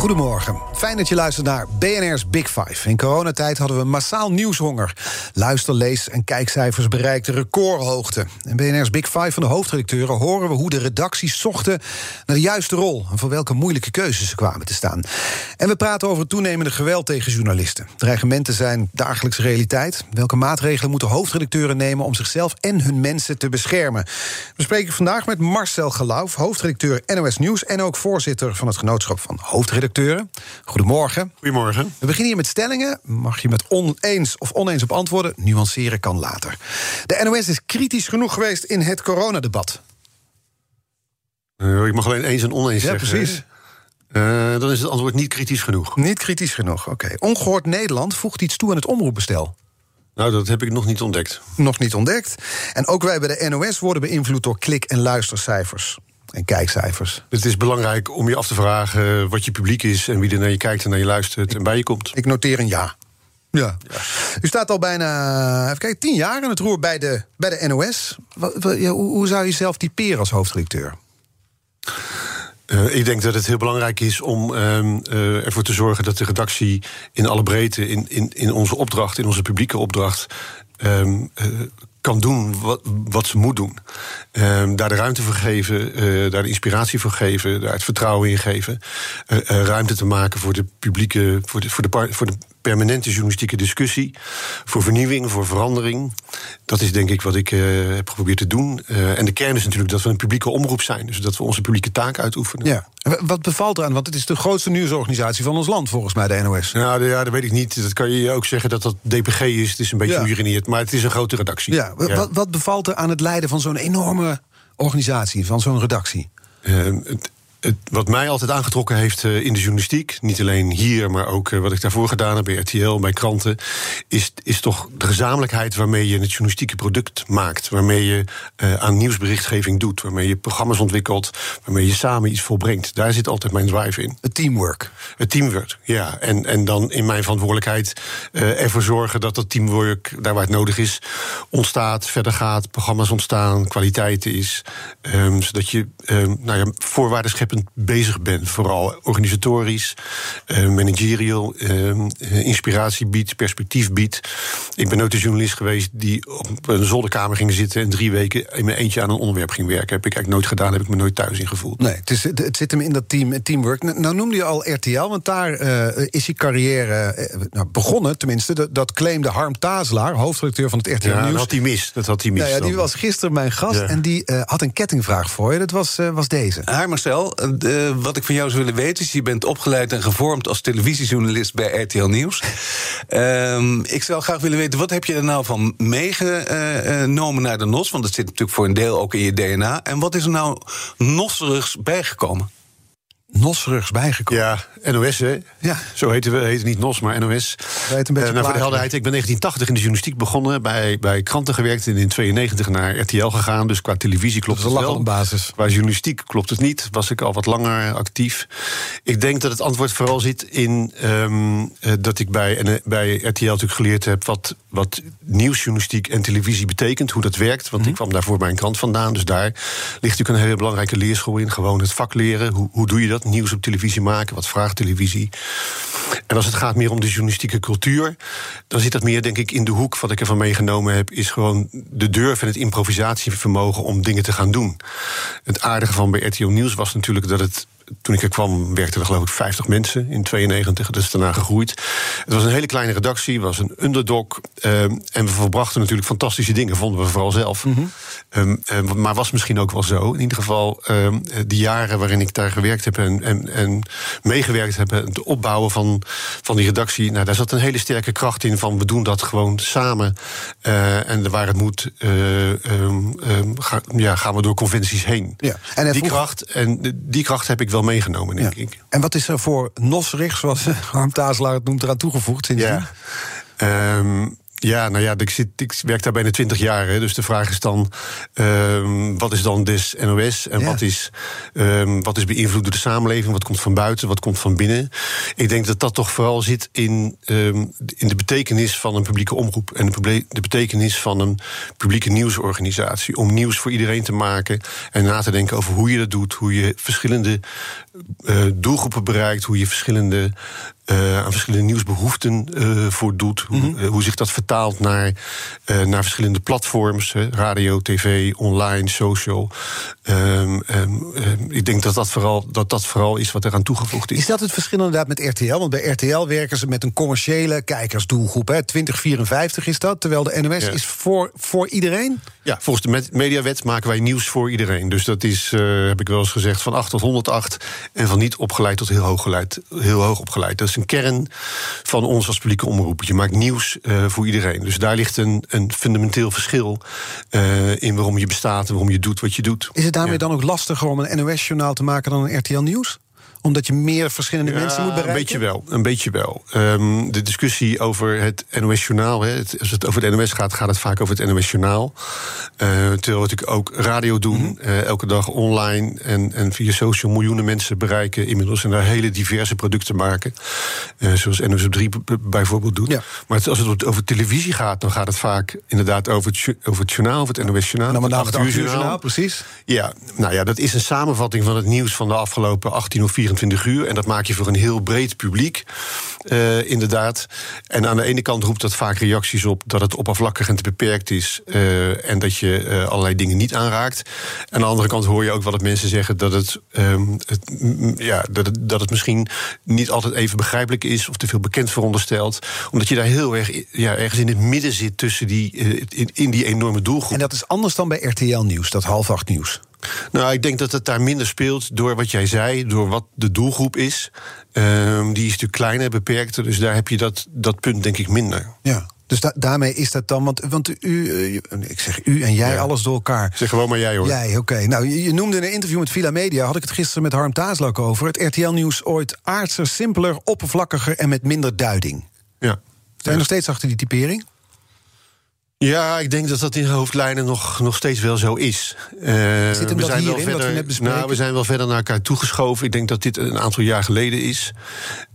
Goedemorgen. Fijn dat je luistert naar BNR's Big Five. In coronatijd hadden we massaal nieuwshonger. Luister, lees en kijkcijfers bereikten recordhoogte. In BNR's Big Five van de hoofdredacteuren horen we hoe de redacties zochten naar de juiste rol en voor welke moeilijke keuzes ze kwamen te staan. En we praten over toenemende geweld tegen journalisten. Dreigementen zijn dagelijkse realiteit. Welke maatregelen moeten hoofdredacteuren nemen om zichzelf en hun mensen te beschermen? We spreken vandaag met Marcel Gelauf, hoofdredacteur NOS Nieuws en ook voorzitter van het genootschap van hoofdredacteuren. Goedemorgen. Goedemorgen. We beginnen hier met stellingen. Mag je met oneens of oneens op antwoorden? Nuanceren kan later. De NOS is kritisch genoeg geweest in het coronadebat. Uh, ik mag alleen eens en oneens ja, zeggen. precies. Uh, dan is het antwoord niet kritisch genoeg. Niet kritisch genoeg, oké. Ongehoord Nederland voegt iets toe aan het omroepbestel. Nou, dat heb ik nog niet ontdekt. Nog niet ontdekt. En ook wij bij de NOS worden beïnvloed door klik- en luistercijfers en kijkcijfers. Het is belangrijk om je af te vragen wat je publiek is en wie er naar je kijkt en naar je luistert en bij je komt. Ik noteer een ja. Ja. U staat al bijna even kijken, tien jaar aan het roer bij de, bij de NOS. Wat, wat, ja, hoe, hoe, zou je zelf typeren als hoofdredacteur? Uh, ik denk dat het heel belangrijk is om uh, uh, ervoor te zorgen dat de redactie in alle breedte, in, in, in onze opdracht, in onze publieke opdracht, um, kan doen wat, wat ze moet doen. Um, daar de ruimte voor geven, uh, daar de inspiratie voor geven, daar het vertrouwen in geven. Uh, uh, ruimte te maken voor de publieke, voor voor de, voor de permanente journalistieke discussie. Voor vernieuwing, voor verandering. Dat is denk ik wat ik heb geprobeerd te doen. en de kern is natuurlijk dat we een publieke omroep zijn. Dus dat we onze publieke taak uitoefenen. Ja. Wat bevalt eraan? Want het is de grootste nieuwsorganisatie van ons land, volgens mij, de NOS. Nou, ja, dat weet ik niet. Dat kan je ook zeggen dat dat DPG is. Het is een beetje ja. maar het is een grote redactie. Ja. Ja. Wat, wat, bevalt er aan het leiden van zo'n enorme organisatie, van zo'n redactie? Uh, het, het, wat mij altijd aangetrokken heeft uh, in de journalistiek, niet alleen hier, maar ook uh, wat ik daarvoor gedaan heb bij RTL, bij kranten, is, is toch de gezamenlijkheid waarmee je het journalistieke product maakt. Waarmee je uh, aan nieuwsberichtgeving doet, waarmee je programma's ontwikkelt, waarmee je samen iets volbrengt. Daar zit altijd mijn drive in. Het teamwork. Het teamwork, ja. En, en dan in mijn verantwoordelijkheid ervoor zorgen dat dat teamwork, daar waar het nodig is, ontstaat, verder gaat, programma's ontstaan, kwaliteit is. Um, zodat je um, nou ja, voorwaarden schept bezig ben. Vooral organisatorisch, uh, managerial, uh, inspiratie biedt, perspectief biedt. Ik ben nooit een journalist geweest die op een zolderkamer ging zitten... en drie weken in mijn eentje aan een onderwerp ging werken. Heb ik eigenlijk nooit gedaan, heb ik me nooit thuis in gevoeld. Nee, het, is, het zit hem in dat team, teamwork. Nou noemde je al RTL, want daar uh, is je carrière nou, begonnen. Tenminste, dat, dat claimde Harm Tazelaar, hoofdredacteur van het RTL ja, Nieuws. dat had hij mis. Dat had hij mis nou ja, die was gisteren mijn gast Ja. en die had een kettingvraag voor je. Dat was, was deze. Hi Marcel, uh, wat ik van jou zou willen weten is... je bent opgeleid en gevormd als televisiejournalist bij RTL Nieuws. Uh, ik zou graag willen weten, wat heb je er nou van meegenomen naar de NOS? Want dat zit natuurlijk voor een deel ook in je DNA. En wat is er nou nosserigs bijgekomen? Nosserigs bijgekomen? Ja, NOS, hè? Ja. Zo heten we, heet niet NOS, maar NOS. Wij het een beetje Uh, nou, voor de helderheid, ik ben 1980 in de journalistiek begonnen, bij, bij kranten gewerkt en in 92 naar RTL gegaan. Dus qua televisie klopt Dat is het een wel. basis. Qua journalistiek klopt het niet. Was ik al wat langer actief. Ik denk dat het antwoord vooral zit in um, uh, dat ik bij, en, uh, bij RTL natuurlijk geleerd heb wat, wat nieuwsjournalistiek en televisie betekent, hoe dat werkt. Want Mhm. ik kwam daarvoor bij een krant vandaan. Dus daar ligt natuurlijk een hele belangrijke leerschool in. Gewoon het vak leren. Hoe, hoe doe je dat? Nieuws op televisie maken. Wat vraagt televisie? En als het gaat meer om de journalistieke cultuur, dan zit dat meer, denk ik, in de hoek. Wat ik ervan meegenomen heb, is gewoon de durf en het improvisatievermogen om dingen te gaan doen. Het aardige van bij RTL Nieuws was natuurlijk dat het toen ik er kwam, werkten er geloof ik 50 mensen in 92. Dat is daarna gegroeid. Het was een hele kleine redactie, was een underdog. Uh, en we verbrachten natuurlijk fantastische dingen, vonden we vooral zelf. Mhm. Mm -hmm. um, uh, maar was misschien ook wel zo. In ieder geval, die jaren waarin ik daar gewerkt heb en, en, en meegewerkt heb, het opbouwen van, van die redactie. Nou, daar zat een hele sterke kracht in van we doen dat gewoon samen. Uh, en waar het moet, ga, ja, gaan we door conventies heen. Ja. En die, vroeg... kracht, en die kracht heb ik wel meegenomen, denk ja. ik. En wat is er voor nosserig, zoals Harm Tazelaar het noemt, eraan toegevoegd sindsdien? Ja. Um, Ja, nou ja, ik, zit, ik werk daar bijna twintig jaar. Hè, dus de vraag is dan: um, wat is dan des NOS? En wat, is, um, wat is beïnvloed door de samenleving? Wat komt van buiten? Wat komt van binnen? Ik denk dat dat toch vooral zit in, um, in de betekenis van een publieke omroep. En de, de betekenis van een publieke nieuwsorganisatie. Om nieuws voor iedereen te maken. En na te denken over hoe je dat doet. Hoe je verschillende uh, doelgroepen bereikt. Hoe je verschillende uh, aan verschillende nieuwsbehoeften uh, voor doet. Hoe, mm -hmm. hoe, zich dat vertaalt naar, naar verschillende platforms: radio, tv, online, social. Um, um, ik denk dat dat, vooral, dat dat vooral is wat eraan toegevoegd is. Is dat het verschil inderdaad met RTL? Want bij RTL werken ze met een commerciële kijkersdoelgroep. Hè? 2054 is dat, terwijl de NOS ja. is voor, voor iedereen? Ja, volgens de mediawet maken wij nieuws voor iedereen. Dus dat is, heb ik wel eens gezegd, van 8 tot 108 en van niet opgeleid tot heel hoog, geleid, heel hoog opgeleid. Dat is een kern van ons als publieke omroep. Je maakt nieuws uh, voor iedereen. Dus daar ligt een, een fundamenteel verschil uh, in waarom je bestaat en waarom je doet wat je doet. Is het daarmee ja. dan ook lastiger om een NOS-journaal te maken dan een RTL Nieuws? Omdat je meer verschillende ja, mensen moet bereiken? Een beetje wel. Een beetje wel. Um, de discussie over het NOS-journaal. Als het over het NOS gaat, gaat het vaak over het NOS-journaal. Uh, terwijl we natuurlijk ook radio doen. Mm -hmm. uh, elke dag online en, en via social miljoenen mensen bereiken. Inmiddels en daar hele diverse producten maken. Uh, zoals NOS op 3 bijvoorbeeld doet. Ja. Maar als het over televisie gaat, dan gaat het vaak inderdaad over het, over het journaal, over het NOS-journaal. Nou, maar het journaal, precies. Ja, nou ja, dat is een samenvatting van het nieuws van de afgelopen 18 of 24 uur. En dat maak je voor een heel breed publiek, uh, inderdaad. En aan de ene kant roept dat vaak reacties op dat het oppervlakkig en te beperkt is. Uh, en dat je uh, allerlei dingen niet aanraakt. En aan de andere kant hoor je ook wel dat mensen zeggen dat het, um, het, ja, dat het, dat het misschien niet altijd even begrijpelijk is of te veel bekend veronderstelt. Omdat je daar heel erg ja, ergens in het midden zit tussen die, in die enorme doelgroep. En dat is anders dan bij RTL Nieuws, dat half acht nieuws. Nou, ik denk dat het daar minder speelt door wat jij zei, door wat de doelgroep is. Um, die is natuurlijk kleiner, beperkter, dus daar heb je dat, dat punt denk ik minder. Ja. Dus da daarmee is dat dan, want, want u, uh, ik zeg u en jij, ja. alles door elkaar. Zeg gewoon maar jij hoor. Jij, oké. Okay. Nou, je, je, noemde in een interview met Villa Media, had ik het gisteren met Harm Taaslak over. Het RTL-nieuws ooit aardser, simpeler, oppervlakkiger en met minder duiding. Ja. Zijn nog steeds achter die typering? Ja, ik denk dat dat in hoofdlijnen nog, nog steeds wel zo is. Uh, hem we zijn wel verder, we net bespreken? Nou, we zijn wel verder naar elkaar toegeschoven. Ik denk dat dit een aantal jaar geleden is.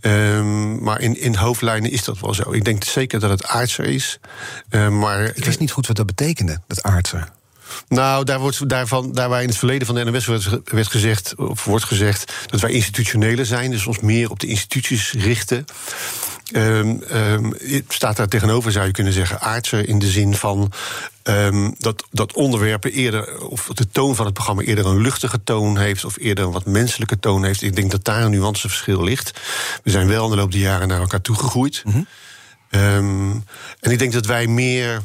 Um, maar in, in hoofdlijnen is dat wel zo. Ik denk zeker dat het aardser is. Uh, maar, ik wist niet goed wat dat betekende, dat aardser. Nou, daar, wordt, daarvan, daar waar in het verleden van de NWS werd, werd gezegd, of wordt gezegd, dat wij institutioneler zijn, dus ons meer op de instituties richten. Um, um, staat daar tegenover, zou je kunnen zeggen, aardser in de zin van um, dat, dat onderwerpen eerder, of de toon van het programma eerder een luchtige toon heeft, of eerder een wat menselijke toon heeft. Ik denk dat daar een nuanceverschil ligt. We zijn wel in de loop der jaren naar elkaar toegegroeid. Mm -hmm. en ik denk dat wij meer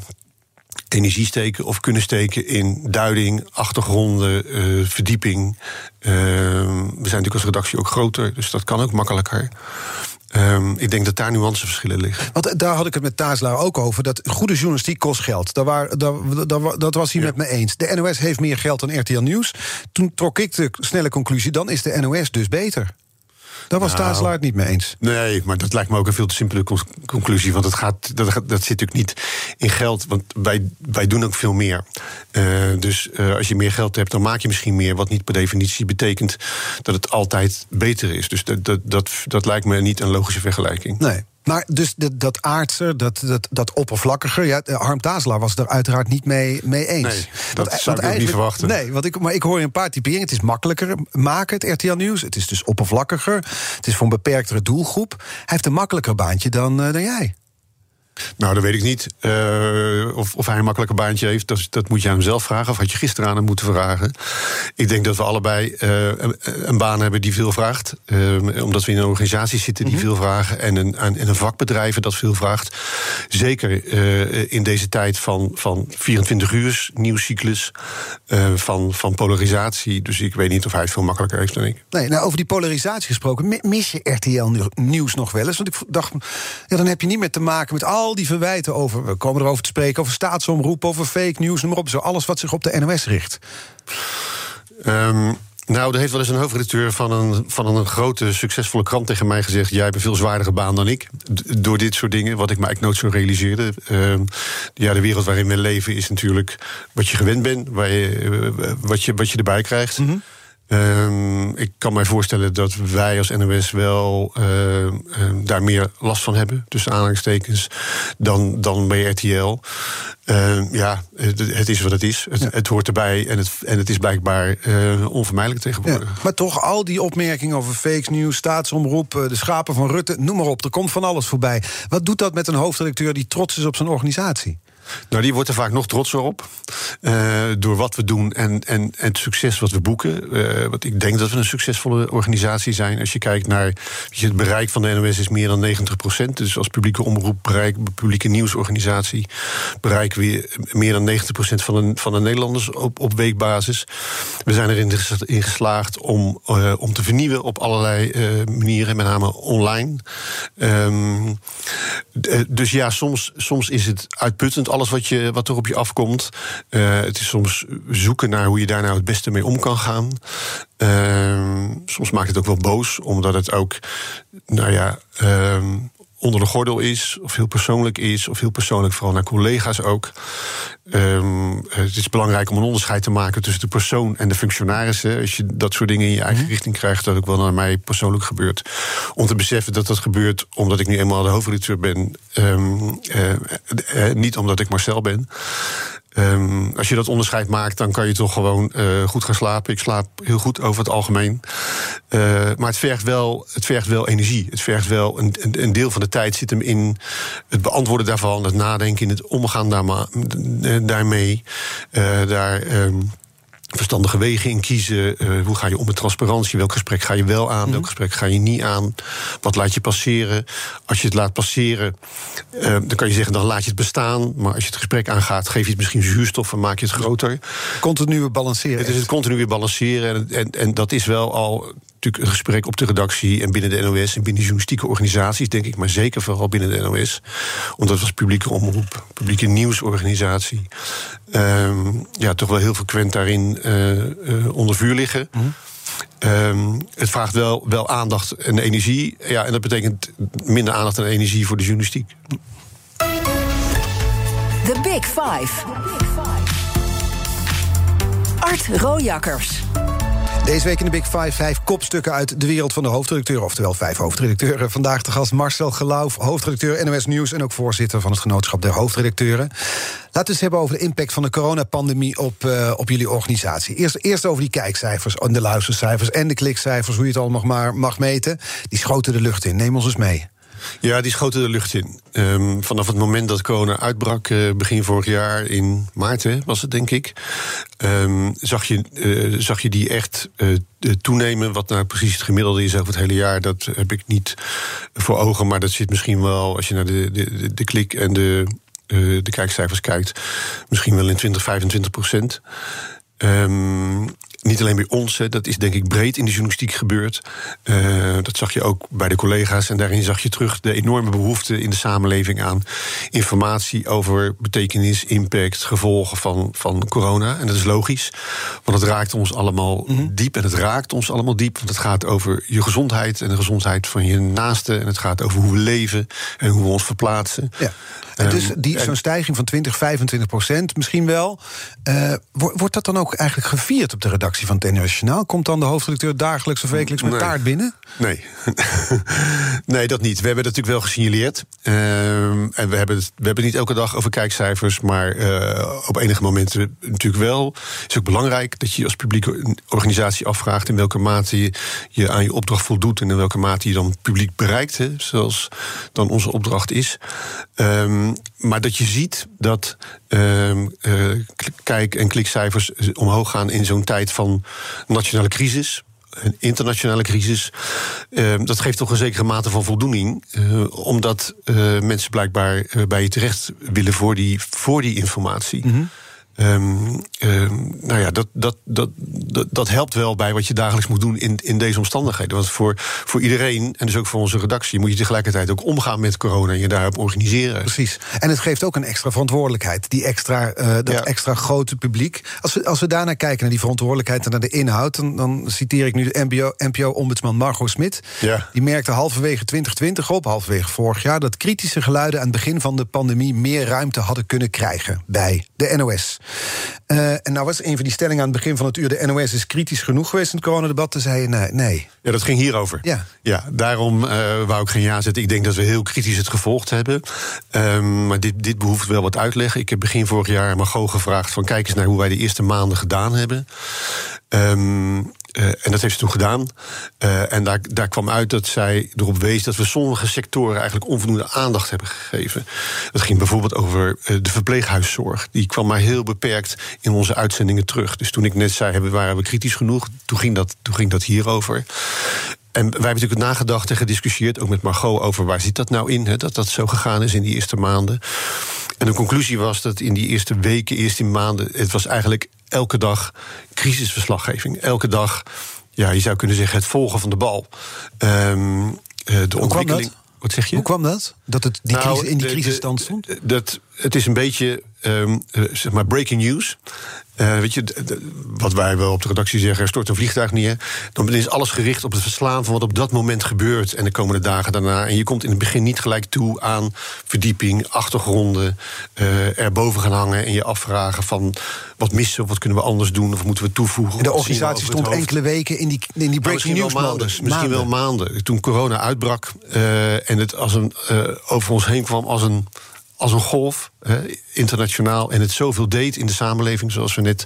energie steken of kunnen steken in duiding, achtergronden, uh, verdieping. Uh, we zijn natuurlijk als redactie ook groter, dus dat kan ook makkelijker. Um, ik denk dat daar nuanceverschillen liggen. Want daar had ik het met Taaslaar ook over. Dat goede journalistiek kost geld. Daar waar, daar, daar, dat was hij ja. met me eens. De NOS heeft meer geld dan RTL Nieuws. Toen trok ik de snelle conclusie: dan is de NOS dus beter. Daar was nou, niet mee eens. Nee, maar dat lijkt me ook een veel te simpele conclusie. Want het gaat, dat, dat zit natuurlijk niet in geld. Want wij, wij doen ook veel meer. Uh, dus uh, als je meer geld hebt, dan maak je misschien meer. Wat niet per definitie betekent dat het altijd beter is. Dus dat, dat, dat, dat lijkt me niet een logische vergelijking. Nee. Maar dus dat, dat aardse, dat, dat, dat oppervlakkiger... Ja, Harm Tazelaar was er uiteraard niet mee, mee eens. Nee, dat want, zou ik niet verwachten. Nee, want ik, maar ik hoor je een paar typeringen. Het is makkelijker maken, het RTL Nieuws. Het is dus oppervlakkiger. Het is voor een beperktere doelgroep. Hij heeft een makkelijker baantje dan, uh, dan jij. Nou, dat weet ik niet. Uh, of, of hij een makkelijker baantje heeft, dat, dat, moet je aan hem zelf vragen. Of had je gisteren aan hem moeten vragen. Ik denk dat we allebei uh, een, een, baan hebben die veel vraagt. Uh, omdat we in een organisatie zitten die mm -hmm. veel vragen. En een, en een vakbedrijven dat veel vraagt. Zeker in deze tijd van, van 24 uur nieuwscyclus. van, van polarisatie. Dus ik weet niet of hij het veel makkelijker heeft dan ik. Nee, nou, over die polarisatie gesproken. Mis je RTL Nieuws nog wel eens? Want ik dacht, ja, dan heb je niet meer te maken met al die verwijten over. We komen erover te spreken over staatsomroep, over fake news, noem maar op. Zo alles wat zich op de NOS richt. Um, Nou, er heeft wel eens een hoofdredacteur van een, van een grote, succesvolle krant tegen mij gezegd: Jij hebt een veel zwaardere baan dan ik. Door dit soort dingen, wat ik me eigenlijk nooit zo realiseerde. Uh, ja, de wereld waarin we leven is natuurlijk wat je gewend bent, waar je, wat, je, wat je erbij krijgt. Mm Um, ik kan mij voorstellen dat wij als NOS wel uh, uh, daar meer last van hebben, tussen aanhalingstekens, dan, dan bij RTL. Uh, ja, het, het, is wat het is. Het, ja. het, hoort erbij en het, en het is blijkbaar onvermijdelijk tegenwoordig. Ja, maar toch, al die opmerkingen over fake news, staatsomroep, de schapen van Rutte, noem maar op, er komt van alles voorbij. Wat doet dat met een hoofdredacteur die trots is op zijn organisatie? Nou, die wordt er vaak nog trotser op. Uh, door wat we doen en, en, en het succes wat we boeken. Uh, want ik denk dat we een succesvolle organisatie zijn. Als je kijkt naar je, het bereik van de NOS is meer dan 90 procent. Dus als publieke omroep, bereik, publieke nieuwsorganisatie... bereiken we meer dan 90 procent van de, van de Nederlanders op, op weekbasis. We zijn erin in geslaagd om, uh, om te vernieuwen op allerlei manieren. Met name online. Um, dus ja, soms, soms is het uitputtend alles wat, je, wat er op je afkomt. Uh, het is soms zoeken naar hoe je daar nou het beste mee om kan gaan. Uh, soms maakt het ook wel boos, omdat het ook, nou ja. Uh, onder de gordel is, of heel persoonlijk is, of heel persoonlijk vooral naar collega's ook. Um, het is belangrijk om een onderscheid te maken tussen de persoon en de functionarissen. Als je dat soort dingen in je eigen mhm. richting krijgt, dat ook wel naar mij persoonlijk gebeurt. Om te beseffen dat dat gebeurt omdat ik nu eenmaal de hoofdredacteur ben, um, uh, uh, niet omdat ik Marcel ben. Um, als je dat onderscheid maakt, dan kan je toch gewoon uh, goed gaan slapen. Ik slaap heel goed over het algemeen. Uh, maar het vergt, wel, het vergt wel energie. Het vergt wel een, een, deel van de tijd zit hem in het beantwoorden daarvan, het nadenken, in het omgaan daarmee. Uh, daar. Um, verstandige wegen in kiezen. Uh, hoe ga je om met transparantie? Welk gesprek ga je wel aan? Mm. Welk gesprek ga je niet aan? Wat laat je passeren? Als je het laat passeren, uh, dan kan je zeggen, dan laat je het bestaan. Maar als je het gesprek aangaat, geef je het misschien zuurstof en maak je het groter. Continue balanceren. Het is het continue balanceren. En, en, en dat is wel al natuurlijk een gesprek op de redactie en binnen de NOS en binnen de journalistieke organisaties, denk ik, maar zeker vooral binnen de NOS. Omdat we als publieke omroep, publieke nieuwsorganisatie, um, ja, toch wel heel frequent daarin uh, uh, onder vuur liggen. Mm. Um, het vraagt wel, wel aandacht en energie. Ja, en dat betekent minder aandacht en energie voor de journalistiek. The Big Five. Art Rojakkers. Deze week in de Big Five vijf kopstukken uit de wereld van de hoofdredacteur. Oftewel vijf hoofdredacteuren. Vandaag de gast Marcel Geloof, hoofdredacteur NOS Nieuws... en ook voorzitter van het genootschap der hoofdredacteuren. Laten we eens hebben over de impact van de coronapandemie op, uh, op jullie organisatie. Eerst, eerst over die kijkcijfers de luistercijfers en de klikcijfers... hoe je het allemaal maar mag meten. Die schoten de lucht in. Neem ons eens mee. Ja, die schoten de lucht in. Um, vanaf het moment dat corona uitbrak, uh, begin vorig jaar, in maart hè, was het denk ik, um, zag, je, uh, zag je die echt uh, toenemen. Wat nou precies het gemiddelde is over het hele jaar, dat heb ik niet voor ogen. Maar dat zit misschien wel, als je naar de, de, de klik en de, de kijkcijfers kijkt, misschien wel in 20, 25 procent. Um, niet alleen bij ons, hè, dat is denk ik breed in de journalistiek gebeurd. Uh, dat zag je ook bij de collega's. En daarin zag je terug de enorme behoefte in de samenleving aan informatie over betekenis, impact, gevolgen van, van corona. En dat is logisch, want het raakt ons allemaal mm -hmm. diep. En het raakt ons allemaal diep, want het gaat over je gezondheid en de gezondheid van je naasten. En het gaat over hoe we leven en hoe we ons verplaatsen. Ja. En dus die, zo'n stijging van 20, 25 procent misschien wel. Uh, wordt dat dan ook eigenlijk gevierd op de redactie van het Internationaal? Komt dan de hoofdredacteur dagelijks of wekelijks met nee. taart binnen? Nee. nee, dat niet. We hebben het natuurlijk wel gesignaleerd. Uh, en we hebben, het, we hebben niet elke dag over kijkcijfers, maar uh, op enige momenten natuurlijk wel. Het is ook belangrijk dat je als publieke organisatie afvraagt in welke mate je, je aan je opdracht voldoet en in welke mate je dan publiek bereikt, hè, zoals dan onze opdracht is. Um, maar dat je ziet dat uh, uh, kijk- en klikcijfers omhoog gaan in zo'n tijd van nationale crisis een internationale crisis. Uh, dat geeft toch een zekere mate van voldoening. Uh, omdat uh, mensen blijkbaar bij je terecht willen voor die, voor die informatie. -hmm. Um, Ehm, nou ja, dat, dat, dat, dat, dat, helpt wel bij wat je dagelijks moet doen in, in deze omstandigheden. Want voor, voor iedereen, en dus ook voor onze redactie, moet je tegelijkertijd ook omgaan met corona en je daarop organiseren. Precies. En het geeft ook een extra verantwoordelijkheid. Die extra, uh, dat extra grote publiek. Als we, als we daarnaar kijken, naar die verantwoordelijkheid en naar de inhoud, dan, dan citeer ik nu de NPO-ombudsman Margot Smit. Ja. Die merkte halverwege 2020 op, halverwege vorig jaar, dat kritische geluiden aan het begin van de pandemie meer ruimte hadden kunnen krijgen bij de NOS. Uh, en nou was een van die stellingen aan het begin van het uur... de NOS is kritisch genoeg geweest in het coronadebat. Toen zei je nee. nee. Ja, dat ging hierover. Ja. Ja, daarom uh, wou ik geen ja zetten. Ik denk dat we heel kritisch het gevolgd hebben. Um, maar dit, dit behoeft wel wat uitleg. Ik heb begin vorig jaar Margot gevraagd... van kijk eens naar hoe wij de eerste maanden gedaan hebben. Um, uh, en dat heeft ze toen gedaan. Uh, en daar, daar kwam uit dat zij erop wees dat we sommige sectoren eigenlijk onvoldoende aandacht hebben gegeven. Dat ging bijvoorbeeld over uh, de verpleeghuiszorg. Die kwam maar heel beperkt in onze uitzendingen terug. Dus toen ik net zei, hebben, waren we kritisch genoeg, toen ging dat, toen ging dat hierover. En wij hebben natuurlijk nagedacht en gediscussieerd, ook met Margot, over waar zit dat nou in, dat dat zo gegaan is in die eerste maanden. En de conclusie was dat in die eerste weken, eerste maanden, het was eigenlijk elke dag crisisverslaggeving. Elke dag, ja, je zou kunnen zeggen, het volgen van de bal. Um, de Hoe ontwikkeling. Wat zeg je? Hoe kwam dat? Dat het die Nou, crisis, in die crisisstand stond? Dat, het is een beetje, ehm, eh, zeg maar, breaking news. Eh, weet je, wat wij wel op de redactie zeggen, er stort een vliegtuig neer. Dan is alles gericht op het verslaan van wat op dat moment gebeurt... en de komende dagen daarna. En je komt in het begin niet gelijk toe aan verdieping, achtergronden... eh erboven gaan hangen en je afvragen van... wat missen, of wat kunnen we anders doen, of moeten we toevoegen? En de organisatie stond enkele weken in die, in die breaking misschien news wel maanden, modus. Misschien wel maanden. Toen corona uitbrak eh, en het als een, over ons heen kwam als een, als een golf, internationaal. En het zoveel deed in de samenleving, zoals we net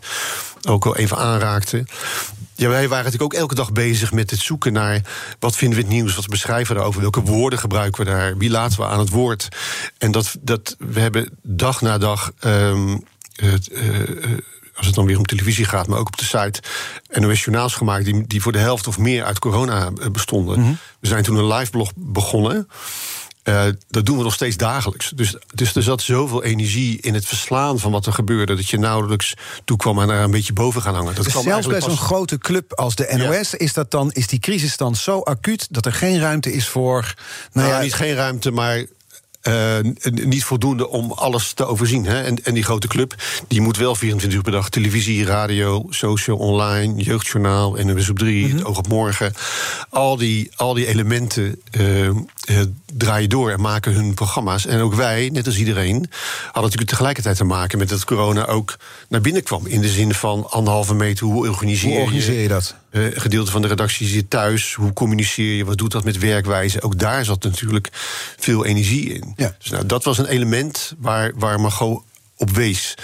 ook al even aanraakten. Ja, wij waren natuurlijk ook elke dag bezig met het zoeken naar wat vinden we het nieuws, wat beschrijven we daarover, welke woorden gebruiken we daar, wie laten we aan het woord. En dat, dat we hebben dag na dag. ehm, het, eh, eh, als het dan weer om televisie gaat, maar ook op de site NOS Journaals gemaakt, die, die voor de helft of meer uit corona eh, bestonden. We zijn toen een live blog begonnen. Eh, dat doen we nog steeds dagelijks. Dus, dus er zat zoveel energie in het verslaan van wat er gebeurde, dat je nauwelijks toe kwam en er een beetje boven gaan hangen. Dat Dus zelfs bij zo'n pas- grote club als de NOS is, dat dan, is die crisisstand zo acuut dat er geen ruimte is voor. Nou, Nou ja, niet geen ruimte, maar eh, niet voldoende om alles te overzien. Hè? En, en die grote club die moet wel 24 uur per dag televisie, radio, social, online, jeugdjournaal, NWS op 3, Mhm. het oog op morgen. Al die, al die elementen eh, draaien door en maken hun programma's. En ook wij, net als iedereen, hadden natuurlijk tegelijkertijd te maken met dat corona ook naar binnen kwam. In de zin van anderhalve meter, hoe organiseer, hoe organiseer je dat? eh, gedeelte van de redactie zit thuis. Hoe communiceer je? Wat doet dat met werkwijze? Ook daar zat natuurlijk veel energie in. Ja. Dus nou, dat was een element waar, waar Margot op wees.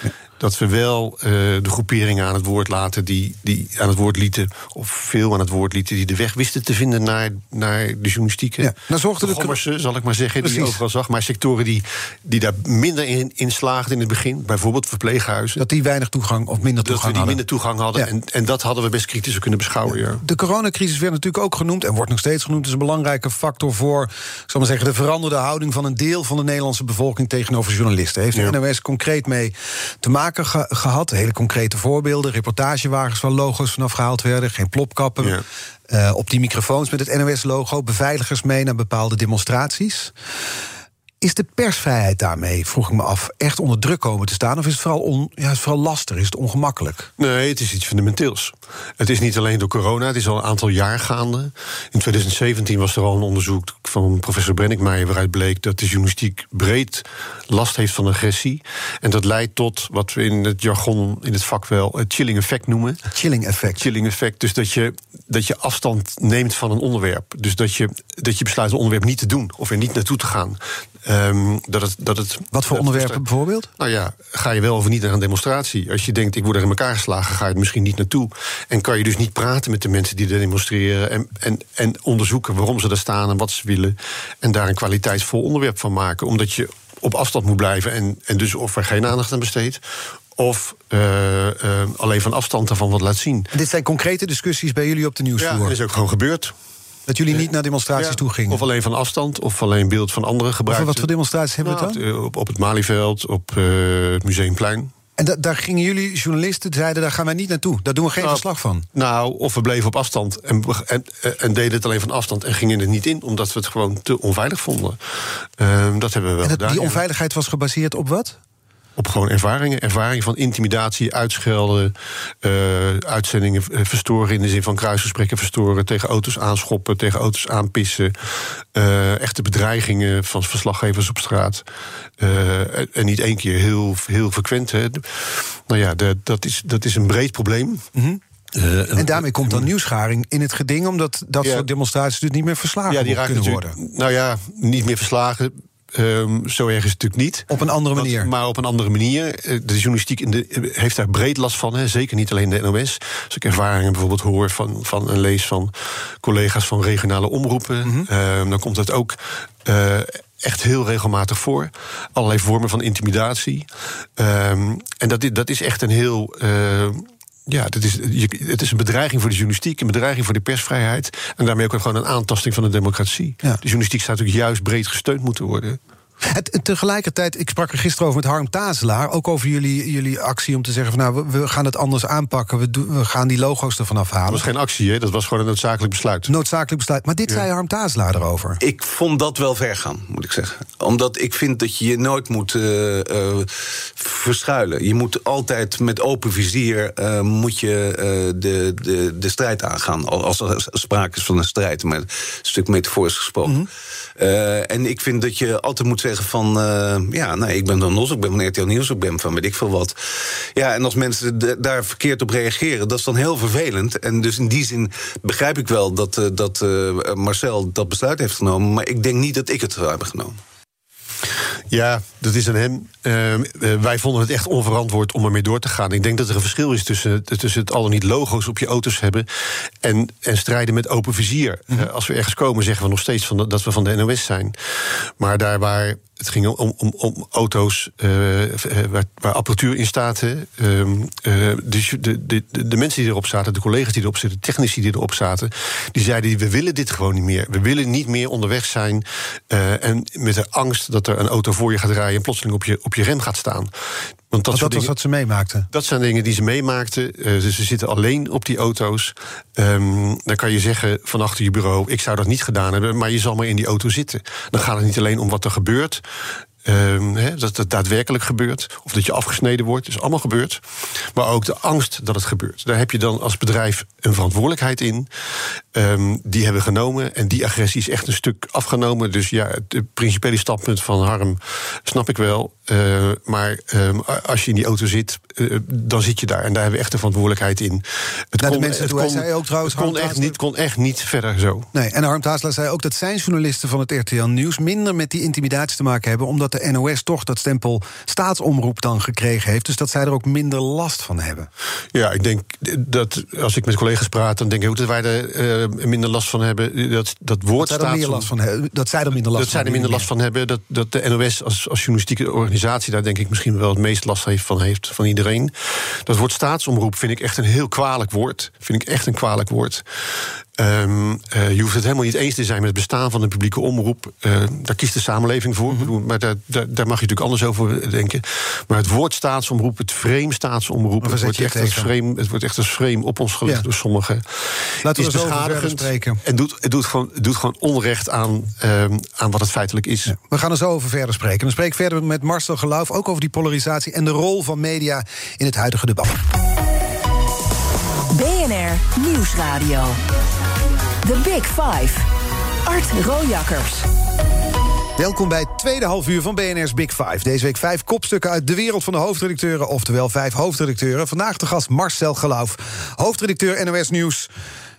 Dat we wel eh, de groeperingen aan het woord laten die, die aan het woord lieten, of veel aan het woord lieten, die de weg wisten te vinden naar, naar de journalistiek. hè. Ja, nou zorgde de- Gommersen, zal ik maar zeggen, die je overal zag. Maar sectoren die, die daar minder in, in slaagden in het begin, bijvoorbeeld verpleeghuizen. Dat die weinig toegang of minder dat we toegang die hadden. minder toegang hadden. Ja. En, en dat hadden we best kritisch kunnen beschouwen. Ja. De coronacrisis werd natuurlijk ook genoemd en wordt nog steeds genoemd als een belangrijke factor voor, zal maar zeggen, de veranderde houding van een deel van de Nederlandse bevolking tegenover journalisten. Heeft de. NOS concreet mee te maken ge- gehad? Hele concrete voorbeelden, reportagewagens waar logo's vanaf gehaald werden, geen plopkappen. Ja. Eh, op die microfoons met het NOS-logo, beveiligers mee naar bepaalde demonstraties. Is de persvrijheid daarmee, vroeg ik me af, echt onder druk komen te staan? Of is het vooral, on, ja, is het vooral lastig? Is het ongemakkelijk? Nee, het is iets fundamenteels. Het is niet alleen door corona, het is al een aantal jaar gaande. In 2017 was er al een onderzoek van professor Brennickmeijer... waaruit bleek dat de journalistiek breed last heeft van agressie. En dat leidt tot wat we in het jargon, in het vak wel... het chilling effect noemen. Chilling effect. Chilling effect, dus dat je, dat je afstand neemt van een onderwerp. Dus dat je, dat je besluit een onderwerp niet te doen of er niet naartoe te gaan. Ehm, dat het, dat het, Wat voor onderwerpen bijvoorbeeld? nou ja, ga je wel of niet naar een demonstratie? Als je denkt, ik word er in elkaar geslagen, ga je er misschien niet naartoe. En kan je dus niet praten met de mensen die er demonstreren... en, en, en onderzoeken waarom ze daar staan en wat ze willen... en daar een kwaliteitsvol onderwerp van maken. Omdat je op afstand moet blijven en, en dus of er geen aandacht aan besteedt... of eh, eh, alleen van afstand daarvan wat laat zien. En dit zijn concrete discussies bij jullie op de Ja, nieuwsvloer. dat is ook gewoon gebeurd. Dat jullie niet naar demonstraties Ja, toe gingen. Of alleen van afstand, of alleen beeld van anderen Over gebruikt. wat voor demonstraties hebben we het dan? op, op het Malieveld, op eh, het Museumplein. En da- daar gingen jullie journalisten, zeiden, daar gaan wij niet naartoe. Daar doen we geen Nou, verslag van. Nou, of we bleven op afstand en, en, en deden het alleen van afstand en gingen het niet in, omdat we het gewoon te onveilig vonden. Ehm, dat hebben we wel En dat, gedaan. die onveiligheid was gebaseerd op wat? Op gewoon ervaringen. Ervaring van intimidatie, uitschelden, eh, uitzendingen eh, verstoren... in de zin van kruisgesprekken verstoren, tegen auto's aanschoppen... tegen auto's aanpissen. eh, echte bedreigingen van verslaggevers op straat. En- niet één keer, heel, heel frequent. Hè. Nou ja, de- dat, is, dat is een breed probleem. Eh, En daarmee komt dan nieuwsgaring in het geding, omdat dat Ja. soort demonstraties dus niet meer verslagen ja, die kunnen worden. Nou ja, niet meer verslagen. Ehm, zo erg is het natuurlijk niet. Op een andere manier. maar op een andere manier. Eh, De journalistiek in de, heeft daar breed last van. Hè. Zeker niet alleen de NOS. Als ik ervaringen bijvoorbeeld hoor van, van en lees van collega's van regionale omroepen. Mhm. ehm, dan komt dat ook. eh, Echt heel regelmatig voor. Allerlei vormen van intimidatie. Ehm, en dat, is- dat is echt een heel. eh, ja, dat is, je, het is een bedreiging voor de journalistiek, een bedreiging voor de persvrijheid. En daarmee ook gewoon een aantasting van de democratie. Ja. De journalistiek zou natuurlijk juist breed gesteund moeten worden. Het, tegelijkertijd, ik sprak er gisteren over met Harm Tazelaar... ook over jullie, jullie actie om te zeggen... van, nou, we, we gaan het anders aanpakken, we, doen- we gaan die logo's ervan Dat afhalen. was geen actie, hè? dat was gewoon een noodzakelijk besluit. Noodzakelijk besluit. Maar dit zei Harm Tazelaar erover. Ik vond dat wel ver gaan, moet ik zeggen. Omdat ik vind dat je je nooit moet eh, eh, verschuilen. Je moet altijd met open vizier eh, moet je, eh, de, de, de strijd aangaan. Al- Als er sprake is van een strijd, maar een stuk metaforisch gesproken. Eh, en ik vind dat je altijd moet zeggen van... eh, ja, nee, ik ben dan Nos, ik ben van RTL Nieuws, ik ben van weet ik veel wat. Ja, en als mensen daar verkeerd op reageren, dat is dan heel vervelend. En dus in die zin begrijp ik wel dat, eh, dat eh, Marcel dat besluit heeft genomen. Maar ik denk niet dat ik het zou hebben genomen. Ja, dat is aan hem. Eh, eh, wij vonden het echt onverantwoord om ermee door te gaan. Ik denk dat er een verschil is tussen, tussen het al dan niet logo's op je auto's hebben en, en strijden met open vizier. Eh, als we ergens komen, zeggen we nog steeds van, dat we van de NOS zijn. Maar daar waar het ging om, om, om auto's eh, eh, waar, waar apparatuur in staat. ehm, eh, dus de, de, de, mensen die erop zaten, de collega's die erop zitten, de technici die erop zaten, die zeiden: we willen dit gewoon niet meer. We willen niet meer onderweg zijn en met de angst dat er een auto voor je gaat rijden en plotseling op je, op je rem gaat staan. Want dat, was wat ze meemaakten. dat zijn dingen die ze meemaakten. Dus ze zitten alleen op die auto's. Ehm, dan kan je zeggen van achter je bureau: ik zou dat niet gedaan hebben, maar je zal maar in die auto zitten. Dan gaat het niet alleen om wat er gebeurt. hè, dat het daadwerkelijk gebeurt. Of dat je afgesneden wordt. is allemaal gebeurd. Maar ook de angst dat het gebeurt. Daar heb je dan als bedrijf een verantwoordelijkheid in. Ehm, die hebben genomen. En die agressie is echt een stuk afgenomen. Dus ja, het principiële standpunt van Harm snap ik wel. Eh, maar ehm, als je in die auto zit, eh, dan zit je daar. En daar hebben we echt de verantwoordelijkheid in. Het de mensen toe, hij zei ook trouwens, het kon echt, niet, kon echt niet verder zo. Nee, en Harm Tazelaar zei ook dat zijn journalisten van het RTL Nieuws... minder met die intimidatie te maken hebben... omdat de NOS toch dat stempel staatsomroep dan gekregen heeft. Dus dat zij er ook minder last van hebben. Ja, ik denk dat als ik met collega's praat, dan denk ik ook dat wij er eh, minder last van hebben. Dat, dat woord Dat, zij er staatsom- last van hebben. dat zij er minder last dat zij er van minder hebben. last van hebben. Dat, dat de NOS als, als journalistieke organisatie daar denk ik misschien wel het meest last heeft van heeft van iedereen. Dat woord staatsomroep vind ik echt een heel kwalijk woord. Vind ik echt een kwalijk woord. Ehm, eh, je hoeft het helemaal niet eens te zijn met het bestaan van een publieke omroep. Eh, daar kiest de samenleving voor. Bedoel, Maar daar, daar, daar mag je natuurlijk anders over denken. Maar het woord staatsomroep, het frame staatsomroep, het wordt, echt als frame, het wordt echt als frame op ons gelegd Ja. door sommigen. Laten we is verder beschadigend spreken. En doet, het, doet gewoon, doet gewoon onrecht aan, ehm, aan wat het feitelijk is. We gaan er zo over verder spreken. Dan spreek ik verder met Marcel Geloof ook over die polarisatie en de rol van media in het huidige debat. BNR Nieuwsradio. The Big Five. Art Rojakkers. Welkom bij het tweede half uur van BNR's Big Five. Deze week vijf kopstukken uit de wereld van de hoofdredacteuren, oftewel vijf hoofdredacteuren. Vandaag de gast Marcel Geloof, hoofdredacteur NOS Nieuws.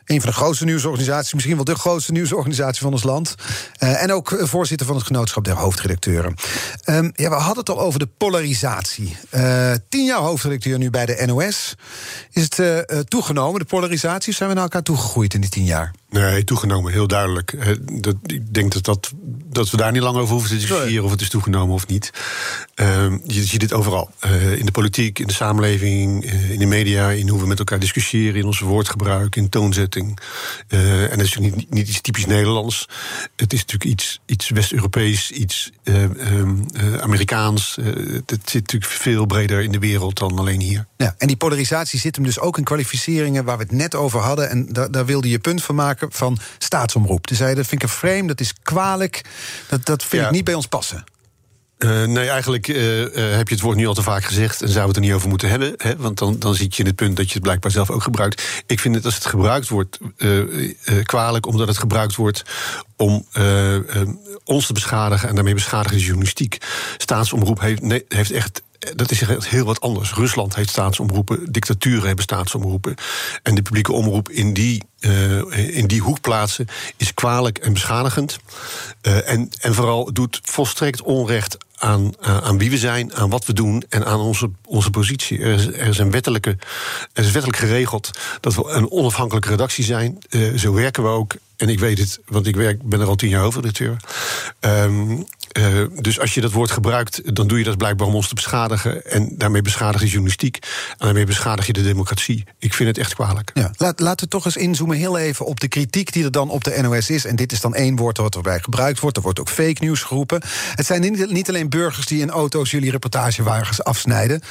Een van de grootste nieuwsorganisaties, misschien wel de grootste nieuwsorganisatie van ons land. Eh, en ook eh, voorzitter van het genootschap der hoofdredacteuren. Ehm, ja, we hadden het al over de polarisatie. Eh, tien jaar hoofdredacteur nu bij de NOS. Is het toegenomen, de polarisatie? Zijn we naar elkaar toegegroeid in die tien jaar? Nee, toegenomen, heel duidelijk. Eh, dat, ik denk dat, dat, dat we daar niet lang over hoeven te discussiëren of het is toegenomen of niet. Uh, je ziet dit overal. Uh, in de politiek, in de samenleving, uh, in de media, in hoe we met elkaar discussiëren, in ons woordgebruik, in toonzetting. en dat is niet, niet iets typisch Nederlands. Het is natuurlijk iets, iets West-Europees, iets um, Amerikaans. het zit natuurlijk veel breder in de wereld dan alleen hier. Ja, en die polarisatie zit hem dus ook in kwalificeringen waar we het net over hadden. En daar, daar wilde je punt van maken van staatsomroep. Toen zei dat vind ik een frame, dat is kwalijk. Dat, dat vind ik niet bij ons passen. Uh, nee, eigenlijk uh, uh, heb je het woord nu al te vaak gezegd en zou het er niet over moeten hebben. Hè? Want dan, dan zit je in het punt dat je het blijkbaar zelf ook gebruikt. Ik vind het als het gebruikt wordt kwalijk, omdat het gebruikt wordt om ons te beschadigen en daarmee beschadigen de journalistiek. Staatsomroep heeft, nee, heeft echt dat is heel wat anders. Rusland heeft staatsomroepen, dictaturen hebben staatsomroepen. En de publieke omroep in die, uh, in die hoek plaatsen is kwalijk en beschadigend. Uh, en, en vooral doet volstrekt onrecht aan, aan wie we zijn, aan wat we doen en aan onze, onze positie. Er is, een wettelijke, er is wettelijk geregeld dat we een onafhankelijke redactie zijn. zo werken we ook. En ik weet het, want ik werk, ben er al tien jaar hoofdredacteur. Um, uh, dus als je dat woord gebruikt, dan doe je dat blijkbaar om ons te beschadigen. En daarmee beschadig je journalistiek. En daarmee beschadig je de democratie. Ik vind het echt kwalijk. Ja, laat, laten we toch eens inzoomen heel even op de kritiek die er dan op de NOS is. En dit is dan één woord wat erbij gebruikt wordt. Er wordt ook fake news geroepen. Het zijn niet, alleen burgers die in auto's jullie reportagewagens afsnijden.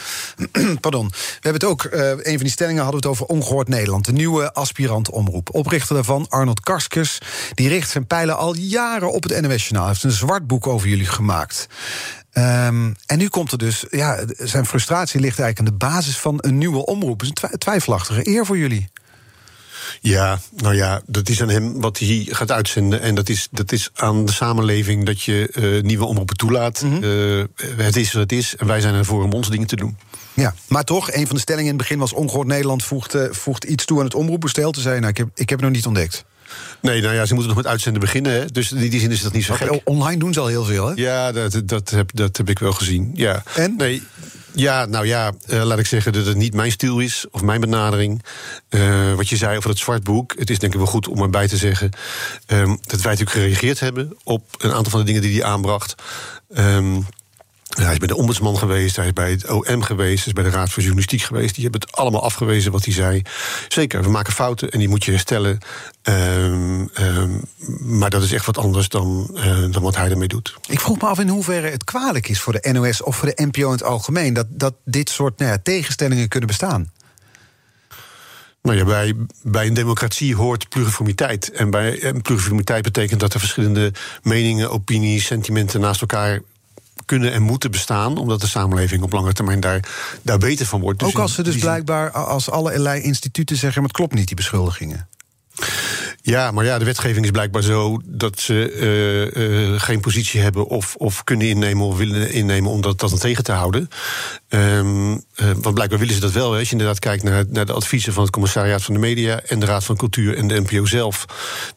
Pardon. We hebben het ook, uh, een van die stellingen hadden we het over Ongehoord Nederland. De nieuwe aspirant omroep. Oprichter daarvan, Arnold Karskes. Die richt zijn pijlen al jaren op het NOS-journaal. Hij heeft een zwart boek over jullie gemaakt. Um, en nu komt er dus, ja, zijn frustratie ligt eigenlijk aan de basis van een nieuwe omroep. Het is een twijfelachtige eer voor jullie. Ja, nou ja, dat is aan hem wat hij gaat uitzenden. En dat is, dat is aan de samenleving dat je uh, nieuwe omroepen toelaat. Mm -hmm. uh, het is wat het is. En wij zijn ervoor om ons dingen te doen. Ja, maar toch, een van de stellingen in het begin was... Ongehoord Nederland voegt, uh, voegt iets toe aan het omroepbestel. Toen zei nou, ik heb, ik heb het nog niet ontdekt. Nee, nou ja, ze moeten nog met uitzenden beginnen. Hè? Dus in die zin is dat niet zo gek. Online doen ze al heel veel, hè? Ja, dat, dat, heb, dat heb ik wel gezien. Ja. En? Nee, ja, nou ja, uh, laat ik zeggen dat het niet mijn stil is, of mijn benadering. Uh, wat je zei over het zwartboek. Het is denk ik wel goed om erbij te zeggen... Um, dat wij natuurlijk gereageerd hebben op een aantal van de dingen die hij aanbracht. Um, hij is bij de ombudsman geweest, hij is bij het OM geweest, hij is bij de Raad voor Journalistiek geweest. Die hebben het allemaal afgewezen wat hij zei. Zeker, we maken fouten en die moet je herstellen. Um, um, maar dat is echt wat anders dan, uh, dan wat hij ermee doet. Ik vroeg me af in hoeverre het kwalijk is voor de NOS of voor de NPO in het algemeen... dat, dat dit soort nou ja, tegenstellingen kunnen bestaan. Nou ja, bij, bij een democratie hoort pluriformiteit. En, bij, en pluriformiteit betekent dat er verschillende meningen, opinies, sentimenten naast elkaar kunnen en moeten bestaan, omdat de samenleving op lange termijn daar, daar beter van wordt. Dus Ook als ze dus blijkbaar, als allerlei instituten zeggen, maar het klopt niet, die beschuldigingen. Ja, maar ja, de wetgeving is blijkbaar zo dat ze uh, uh, geen positie hebben of, of kunnen innemen of willen innemen om dat, dat tegen te houden. Um, uh, want blijkbaar willen ze dat wel. Hè. Als je inderdaad kijkt naar, naar de adviezen van het Commissariaat van de Media en de Raad van Cultuur en de NPO zelf,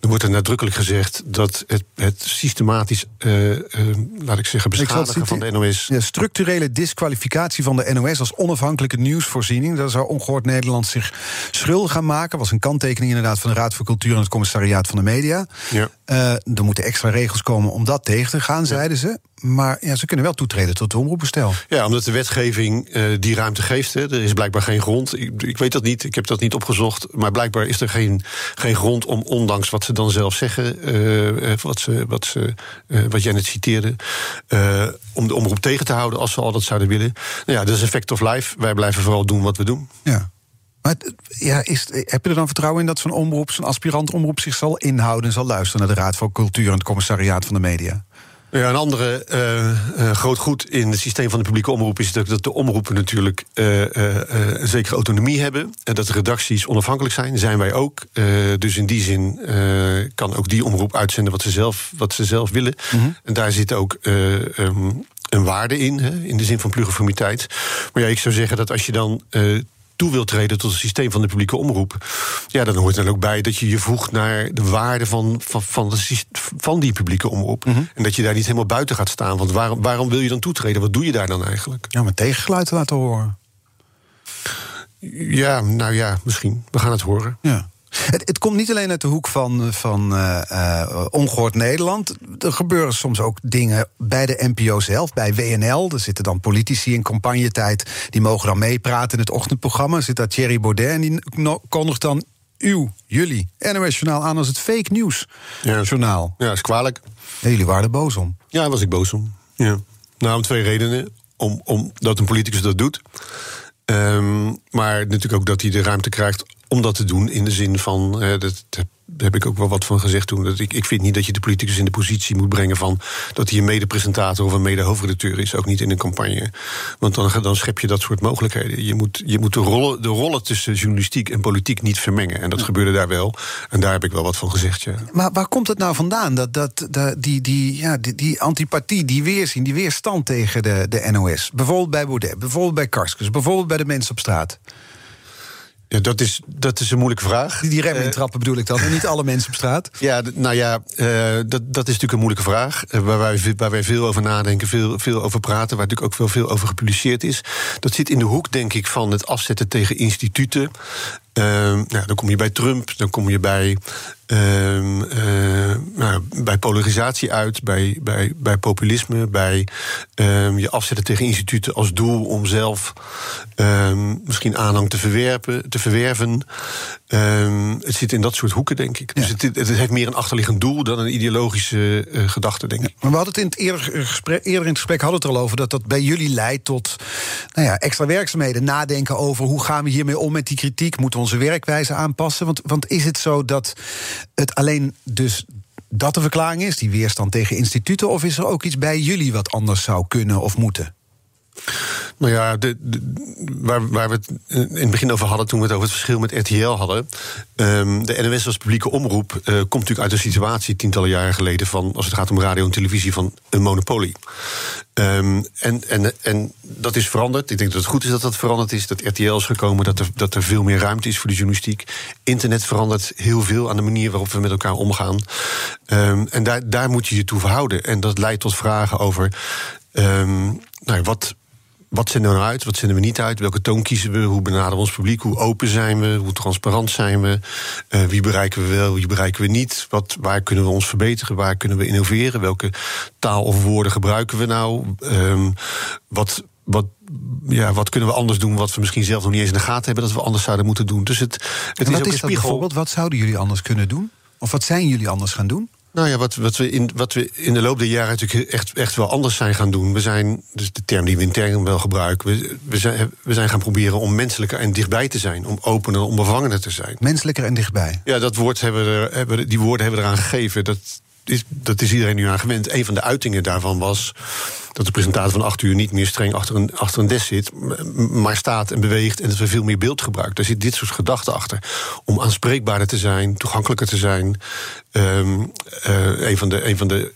dan wordt er nadrukkelijk gezegd dat het, het systematisch, laat ik zeggen, beschadigen ik van de NOS. Ja, structurele disqualificatie van de NOS als onafhankelijke nieuwsvoorziening. Daar zou ongehoord Nederland zich schuldig gaan maken. Was een kanttekening inderdaad van de Raad voor Cultuur en het Commissariaat van de Media. Ja. Uh, er moeten extra regels komen om dat tegen te gaan, zeiden ze. Maar ja, ze kunnen wel toetreden tot het omroepbestel. Ja, omdat de wetgeving uh, die ruimte geeft. Hè. Er is blijkbaar geen grond. Ik, ik, weet dat niet, ik heb dat niet opgezocht. Maar blijkbaar is er geen, geen grond om, ondanks wat ze dan zelf zeggen... Uh, wat, ze, wat, ze, wat jij net citeerde... om de omroep tegen te houden als ze al dat zouden willen. Nou ja, dat is een fact of life. Wij blijven vooral doen wat we doen. Ja. Maar ja, is, heb je er dan vertrouwen in dat zo'n omroep, zo'n aspirant omroep zich zal inhouden en zal luisteren naar de Raad voor Cultuur en het Commissariaat van de Media? Ja, een andere uh, uh, groot goed in het systeem van de publieke omroep is dat, dat de omroepen natuurlijk uh, een zekere autonomie hebben. En dat de redacties onafhankelijk zijn, zijn wij ook. dus in die zin kan ook die omroep uitzenden wat ze zelf, wat ze zelf willen. Mm -hmm. En daar zit ook um, een waarde in, hè, in de zin van pluriformiteit. Maar ja, ik zou zeggen dat als je dan toe wilt treden tot het systeem van de publieke omroep, ja, dan hoort er ook bij dat je je voegt naar de waarde van, van, van, de, van die publieke omroep. Mm -hmm. En dat je daar niet helemaal buiten gaat staan. Want waarom, waarom wil je dan toetreden? Wat doe je daar dan eigenlijk? Ja, maar tegengeluiden laten horen. Ja, nou ja, misschien. We gaan het horen. Ja. Het, het komt niet alleen uit de hoek van, van uh, uh, ongehoord Nederland. Er gebeuren soms ook dingen bij de NPO zelf, bij WNL. Er zitten dan politici in campagnetijd, die mogen dan meepraten in het ochtendprogramma. Er zit daar Thierry Baudet en die kondigt dan uw, jullie, NOS Journaal aan als het fake nieuws ja, journaal. Ja, is kwalijk. En jullie waren er boos om. Ja, daar was ik boos om. Ja. Nou, om twee redenen. Om, omdat een politicus dat doet. Um, maar natuurlijk ook dat hij de ruimte krijgt om dat te doen. In de zin van, uh, dat, daar heb ik ook wel wat van gezegd toen. Dat ik, ik vind niet dat je de politicus in de positie moet brengen van dat hij een mede-presentator of een mede-hoofdredacteur is. Ook niet in een campagne. Want dan, dan schep je dat soort mogelijkheden. Je moet, je moet de, rollen, de rollen tussen journalistiek en politiek niet vermengen. En dat gebeurde daar wel. En daar heb ik wel wat van gezegd. Ja. Maar waar komt het nou vandaan? Dat, dat, dat die, die, ja, die, die antipathie, die weerzien, die weerstand tegen de, de NOS. Bijvoorbeeld bij Baudet, bijvoorbeeld bij Karskens, bijvoorbeeld bij de mensen op straat. Ja, dat is, dat is een moeilijke vraag. Die rem intrappen bedoel ik dan, en niet alle mensen op straat? Ja, nou ja, uh, dat, dat is natuurlijk een moeilijke vraag. Uh, waar, wij, waar wij veel over nadenken, veel, veel over praten... waar natuurlijk ook wel veel over gepubliceerd is. Dat zit in de hoek, denk ik, van het afzetten tegen instituten... Nou, dan kom je bij Trump, dan kom je bij uh, uh, nou, bij polarisatie uit, bij, bij, bij populisme, bij uh, je afzetten tegen instituten als doel om zelf ehm, misschien aanhang te verwerpen, te verwerven. het zit in dat soort hoeken, denk ik. Dus het, het, heeft meer een achterliggend doel dan een ideologische uh, gedachte, denk ik. maar we hadden het in het eerder, gesprek, eerder in het gesprek hadden het er al over dat dat bij jullie leidt tot nou ja, extra werkzaamheden. Nadenken over hoe gaan we hiermee om met die kritiek. Moeten we onze werkwijze aanpassen? Want, want is het zo dat het alleen dus dat de verklaring is, die weerstand tegen instituten, of is er ook iets bij jullie wat anders zou kunnen of moeten? Nou ja, waar, waar, we het in het begin over hadden, toen we het over het verschil met RTL hadden. Um, de NOS als publieke omroep uh, komt natuurlijk uit een situatie tientallen jaren geleden van, als het gaat om radio en televisie, van een monopolie. Um, en, en, en dat is veranderd. Ik denk dat het goed is dat dat veranderd is. Dat RTL is gekomen, dat er, dat er veel meer ruimte is voor de journalistiek. Internet verandert heel veel aan de manier waarop we met elkaar omgaan. Um, en daar, daar moet je je toe verhouden. En dat leidt tot vragen over. Nou, wat, wat zenden we nou uit, wat zenden we niet uit? Welke toon kiezen we? Hoe benaderen we ons publiek? Hoe open zijn we? Hoe transparant zijn we? Uh, wie bereiken we wel, wie bereiken we niet? Wat, waar kunnen we ons verbeteren? Waar kunnen we innoveren? Welke taal of woorden gebruiken we nou? Um, wat, wat, ja, wat kunnen we anders doen wat we misschien zelf nog niet eens in de gaten hebben dat we anders zouden moeten doen? Dus het, het is ook spiegel. bijvoorbeeld? Wat zouden jullie anders kunnen doen? Of wat zijn jullie anders gaan doen? Nou ja, wat, wat, we in, wat we in de loop der jaren natuurlijk echt, echt wel anders zijn gaan doen. We zijn, dus de term die we intern wel gebruiken, we, we, zijn, we zijn gaan proberen om menselijker en dichtbij te zijn. Om opener, om bevangener te zijn. Menselijker en dichtbij. Ja, dat woord hebben we er, hebben, die woorden hebben we eraan gegeven. Dat, dat is iedereen nu aan gewend. Een van de uitingen daarvan was dat de presentator van acht uur niet meer streng achter een, achter een desk zit, maar staat en beweegt en dat we veel meer beeld gebruiken. Daar zit dit soort gedachten achter. Om aanspreekbaarder te zijn, toegankelijker te zijn. Um, uh, een van de. Een van de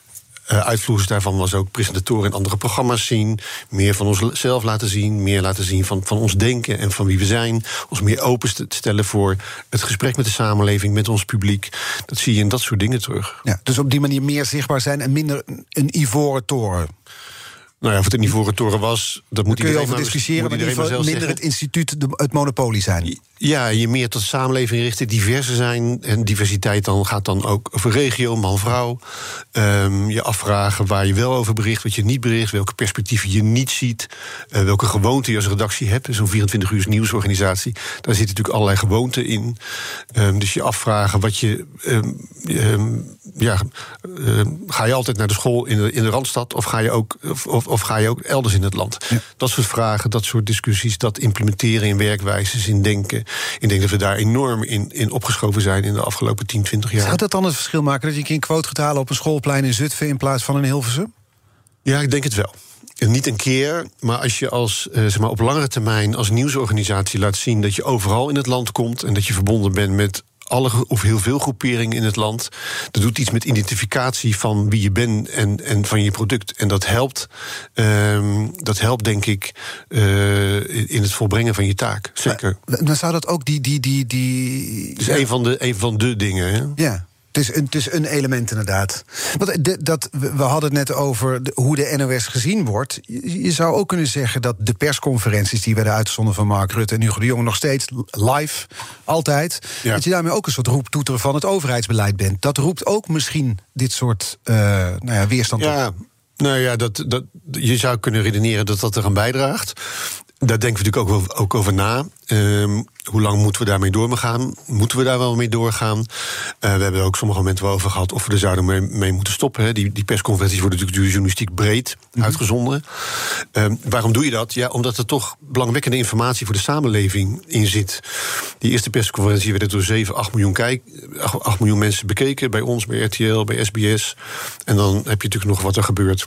uh, uitvloers daarvan was ook presentatoren in andere programma's zien. Meer van onszelf laten zien. Meer laten zien van, van ons denken en van wie we zijn. Ons meer open te stellen voor het gesprek met de samenleving, met ons publiek. Dat zie je in dat soort dingen terug. Ja, dus op die manier meer zichtbaar zijn en minder een ivoren toren. Nou ja, of het een ivoren toren was, dat moet je over discussiëren, maar geval minder het instituut het monopolie zijn. Ja, je meer tot de samenleving richten, diverser zijn. En diversiteit dan gaat dan ook over regio, man-vrouw. Um, je afvragen waar je wel over bericht, wat je niet bericht, welke perspectieven je niet ziet, uh, welke gewoonten je als redactie hebt. Zo'n 24 uur nieuwsorganisatie, daar zitten natuurlijk allerlei gewoonten in. Um, dus je afvragen wat je. Um, ja, ga je altijd naar de school in de, in de Randstad of ga je ook, of, of ga je ook elders in het land? Dat soort vragen, dat soort discussies, dat implementeren in werkwijzes, in denken. Ik denk dat we daar enorm in, in opgeschoven zijn in de afgelopen 10, 20 jaar. Zou dat dan het verschil maken dat je een keer een quote gaat halen op een schoolplein in Zutphen in plaats van in Hilversum? Ja, ik denk het wel. Niet een keer, maar als je als, uh, zeg maar, op langere termijn als nieuwsorganisatie laat zien dat je overal in het land komt en dat je verbonden bent met alle of heel veel groeperingen in het land. Dat doet iets met identificatie van wie je bent en, en van je product. En dat helpt, um, dat helpt denk ik, uh, in het volbrengen van je taak. Zeker. dan zou dat ook die. die, die, die dus een, van de, een van de dingen. Hè? Ja. Het is, een, het is een element inderdaad. Want de, dat, we hadden het net over de, hoe de NOS gezien wordt. Je, je, zou ook kunnen zeggen dat de persconferenties die werden uitgezonden van Mark Rutte en Hugo de Jong nog steeds live, altijd. Ja. Dat je daarmee ook een soort roeptoeter van het overheidsbeleid bent. Dat roept ook misschien dit soort uh, nou ja, weerstand ja. op. Nou ja, dat, dat, je zou kunnen redeneren dat dat eraan bijdraagt. Daar denken we natuurlijk ook, ook over na. Um, hoe lang moeten we daarmee doorgaan? Moeten we daar wel mee doorgaan? Uh, we hebben er ook sommige momenten wel over gehad of we er zouden mee, mee moeten stoppen. Hè. Die, die persconferenties worden natuurlijk door journalistiek breed mm-hmm. uitgezonden. Um, waarom doe je dat? Ja, omdat er toch belangwekkende informatie voor de samenleving in zit. Die eerste persconferentie werd door 7, 8 miljoen, kijk, 8 miljoen mensen bekeken. Bij ons, bij RTL, bij SBS. En dan heb je natuurlijk nog wat er gebeurt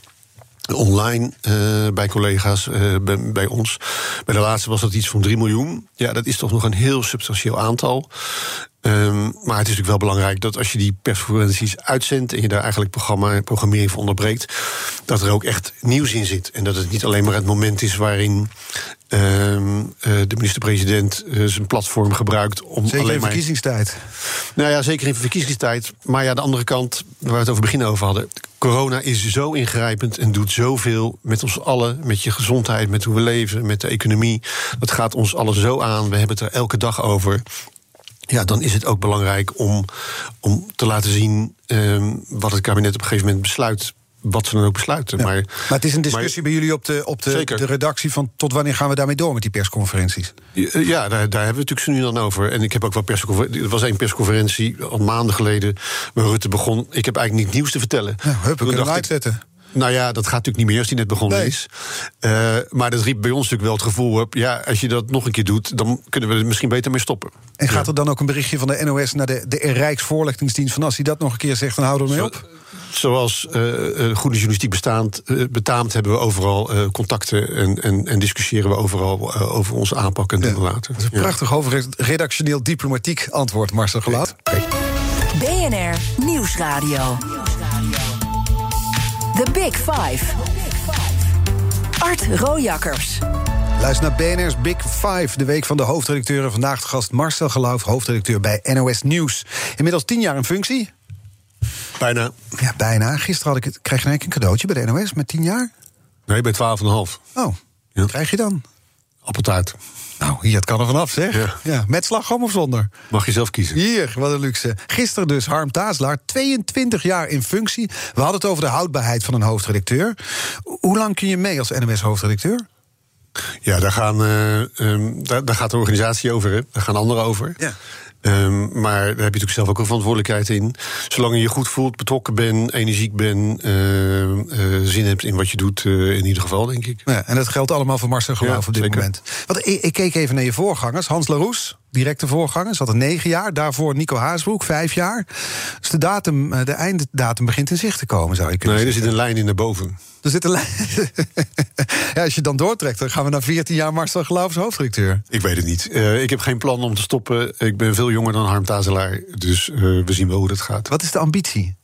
online uh, bij collega's, uh, bij, bij, ons. Bij de laatste was dat iets van 3 miljoen. Ja, dat is toch nog een heel substantieel aantal. Um, maar het is natuurlijk wel belangrijk dat als je die persconferenties uitzendt en je daar eigenlijk programma en programmering voor onderbreekt, dat er ook echt nieuws in zit. En dat het niet alleen maar het moment is waarin um, uh, de minister-president uh, zijn platform gebruikt om zeker alleen in maar... verkiezingstijd. Nou ja, zeker in verkiezingstijd. Maar ja, de andere kant, waar we het over begin over hadden. Corona is zo ingrijpend en doet zoveel met ons allen, met je gezondheid, met hoe we leven, met de economie. Dat gaat ons allen zo aan. We hebben het er elke dag over ja, dan is het ook belangrijk om, om te laten zien um, wat het kabinet op een gegeven moment besluit. Wat ze dan ook besluiten. Ja. Maar, maar het is een discussie bij jullie op de, op de, de redactie van tot wanneer gaan we daarmee door met die persconferenties? Ja, daar, daar hebben we natuurlijk ze nu dan over. En ik heb ook wel persconferentie. Er was één persconferentie al maanden geleden waar Rutte begon. Ik heb eigenlijk niet nieuws te vertellen. Ja, hup, kunnen hem uitzetten. Nou ja, dat gaat natuurlijk niet meer als die net begonnen Nee. is. Uh, maar dat riep bij ons natuurlijk wel het gevoel op... ja, als je dat nog een keer doet, dan kunnen we er misschien beter mee stoppen. En gaat Ja. er dan ook een berichtje van de NOS naar de, de Rijksvoorlichtingsdienst... van als hij dat nog een keer zegt, dan houden we ermee op? Zoals uh, uh, goede journalistiek bestaand, uh, betaamt, hebben we overal uh, contacten en, en, en discussiëren we overal uh, over onze aanpak en doen we later. Dat is een Ja. prachtig over redactioneel diplomatiek antwoord, Marcel Gelaat. BNR Nieuwsradio. The Big Five. Art Rojakkers. Luister naar BNR's Big Five, de week van de hoofdredacteuren. Vandaag de gast Marcel Geloof, hoofdredacteur bij NOS Nieuws. Inmiddels tien jaar in functie. Bijna. Ja, bijna. Gisteren had ik het, kreeg ik een cadeautje bij de NOS met tien jaar. Nee, bij 12,5. Oh, Ja. krijg je dan? Appeltaart. Nou, hier, het kan er vanaf, zeg. Ja. met slagroom of zonder? Mag je zelf kiezen. Hier, wat een luxe. Gisteren dus Harm Tazelaar, 22 jaar in functie. We hadden het over de houdbaarheid van een hoofdredacteur. Hoe lang kun je mee als NOS-hoofdredacteur? Ja, daar, gaan, eh, ehm, daar, daar gaat de organisatie over. Hè. Daar gaan anderen over. Ja. Ehm, maar daar heb je natuurlijk zelf ook een verantwoordelijkheid in. Zolang je je goed voelt, betrokken bent, energiek bent, eh, eh, zin hebt in wat je doet, eh, in ieder geval, denk ik. Ja, en dat geldt allemaal voor Marcel Geloof Ja, op dit zeker. moment. Want ik, ik keek even naar je voorgangers. Hans Laroes, directe voorganger, zat er negen jaar. Daarvoor Nico Haasbroek, vijf jaar. Dus de, datum, eh, de einddatum begint in zicht te komen, zou je kunnen Nee, er zit een lijn in naar boven. Er zit een lijn. ja, als je dan doortrekt, dan gaan we naar 14 jaar Marcel als hoofdredacteur. Ik weet het niet. Eh, ik heb geen plan om te stoppen. Ik ben veel jonger dan Harm Tazelaar. Dus eh, we zien wel hoe dat gaat. Wat is de ambitie?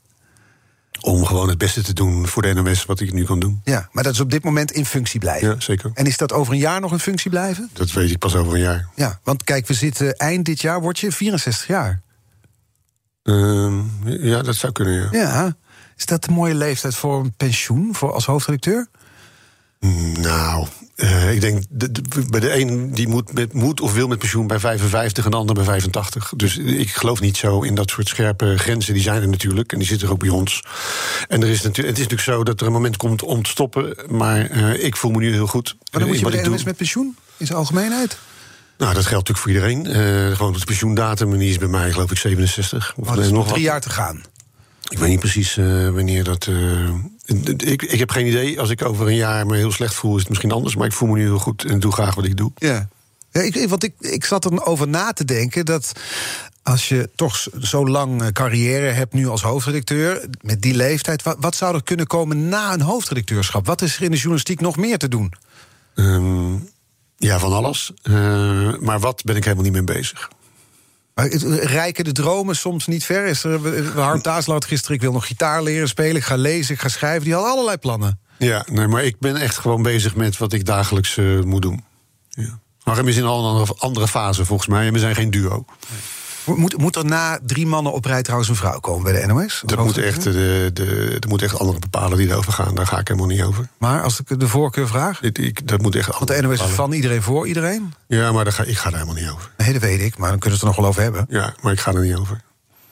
Om gewoon het beste te doen voor de NMS wat ik nu kan doen. Ja, maar dat is op dit moment in functie blijven. Ja, zeker. En is dat over een jaar nog in functie blijven? Dat weet ik pas over een jaar. Ja, want kijk, we zitten eind dit jaar, word je 64 jaar. Ehm, ja, dat zou kunnen, ja. Ja. Is dat een mooie leeftijd voor een pensioen voor als hoofdredacteur? Nou, eh, ik denk de, de- bij de een die moet, met, moet of wil met pensioen bij 55 en de ander bij 85. Dus ik geloof niet zo in dat soort scherpe grenzen. Die zijn er natuurlijk en die zitten er ook bij ons. En er is natuurlijk, het is natuurlijk zo dat er een moment komt om te stoppen. Maar eh, ik voel me nu heel goed. Maar dan moet je wat bij de met pensioen, in zijn algemeenheid. Nou, dat geldt natuurlijk voor iedereen. Eh, gewoon de pensioendatum, en die is bij mij geloof ik 67. Of Oh, nog nog drie wat. jaar te gaan. Ik weet niet precies eh, wanneer dat. eh, ik, ik heb geen idee. Als ik over een jaar me heel slecht voel, is het misschien anders. Maar ik voel me nu heel goed en doe graag wat ik doe. Ja. ja ik, want ik, ik zat erover na te denken dat als je toch zo lang eh, carrière hebt nu als hoofdredacteur, met die leeftijd, wat, wat zou er kunnen komen na een hoofdredacteurschap? Wat is er in de journalistiek nog meer te doen? Ehm, ja, van alles. Maar wat ben ik helemaal niet mee bezig. Maar het- Rijken de dromen soms niet ver? Is er, eh, Harm had gisteren, ik wil nog gitaar leren spelen, ik ga lezen, ik ga schrijven. Die had allerlei plannen. Ja, nee, maar ik ben echt gewoon bezig met wat ik dagelijks eh, moet doen. Ja. Harm is in al een andere, andere fase volgens mij en we zijn geen duo. Moet, moet er na drie mannen op rij trouwens een vrouw komen bij de NOS? Dat moet echt, de, de, moet echt anderen bepalen die erover gaan. Daar ga ik helemaal niet over. Maar als ik de voorkeur vraag? Ik, ik, dat moet echt Want de NOS is van iedereen voor iedereen? Ja, maar daar ga, ik ga daar helemaal niet over. Nee, dat weet ik, maar dan kunnen we het er nog wel over hebben. Ja, maar ik ga er niet over.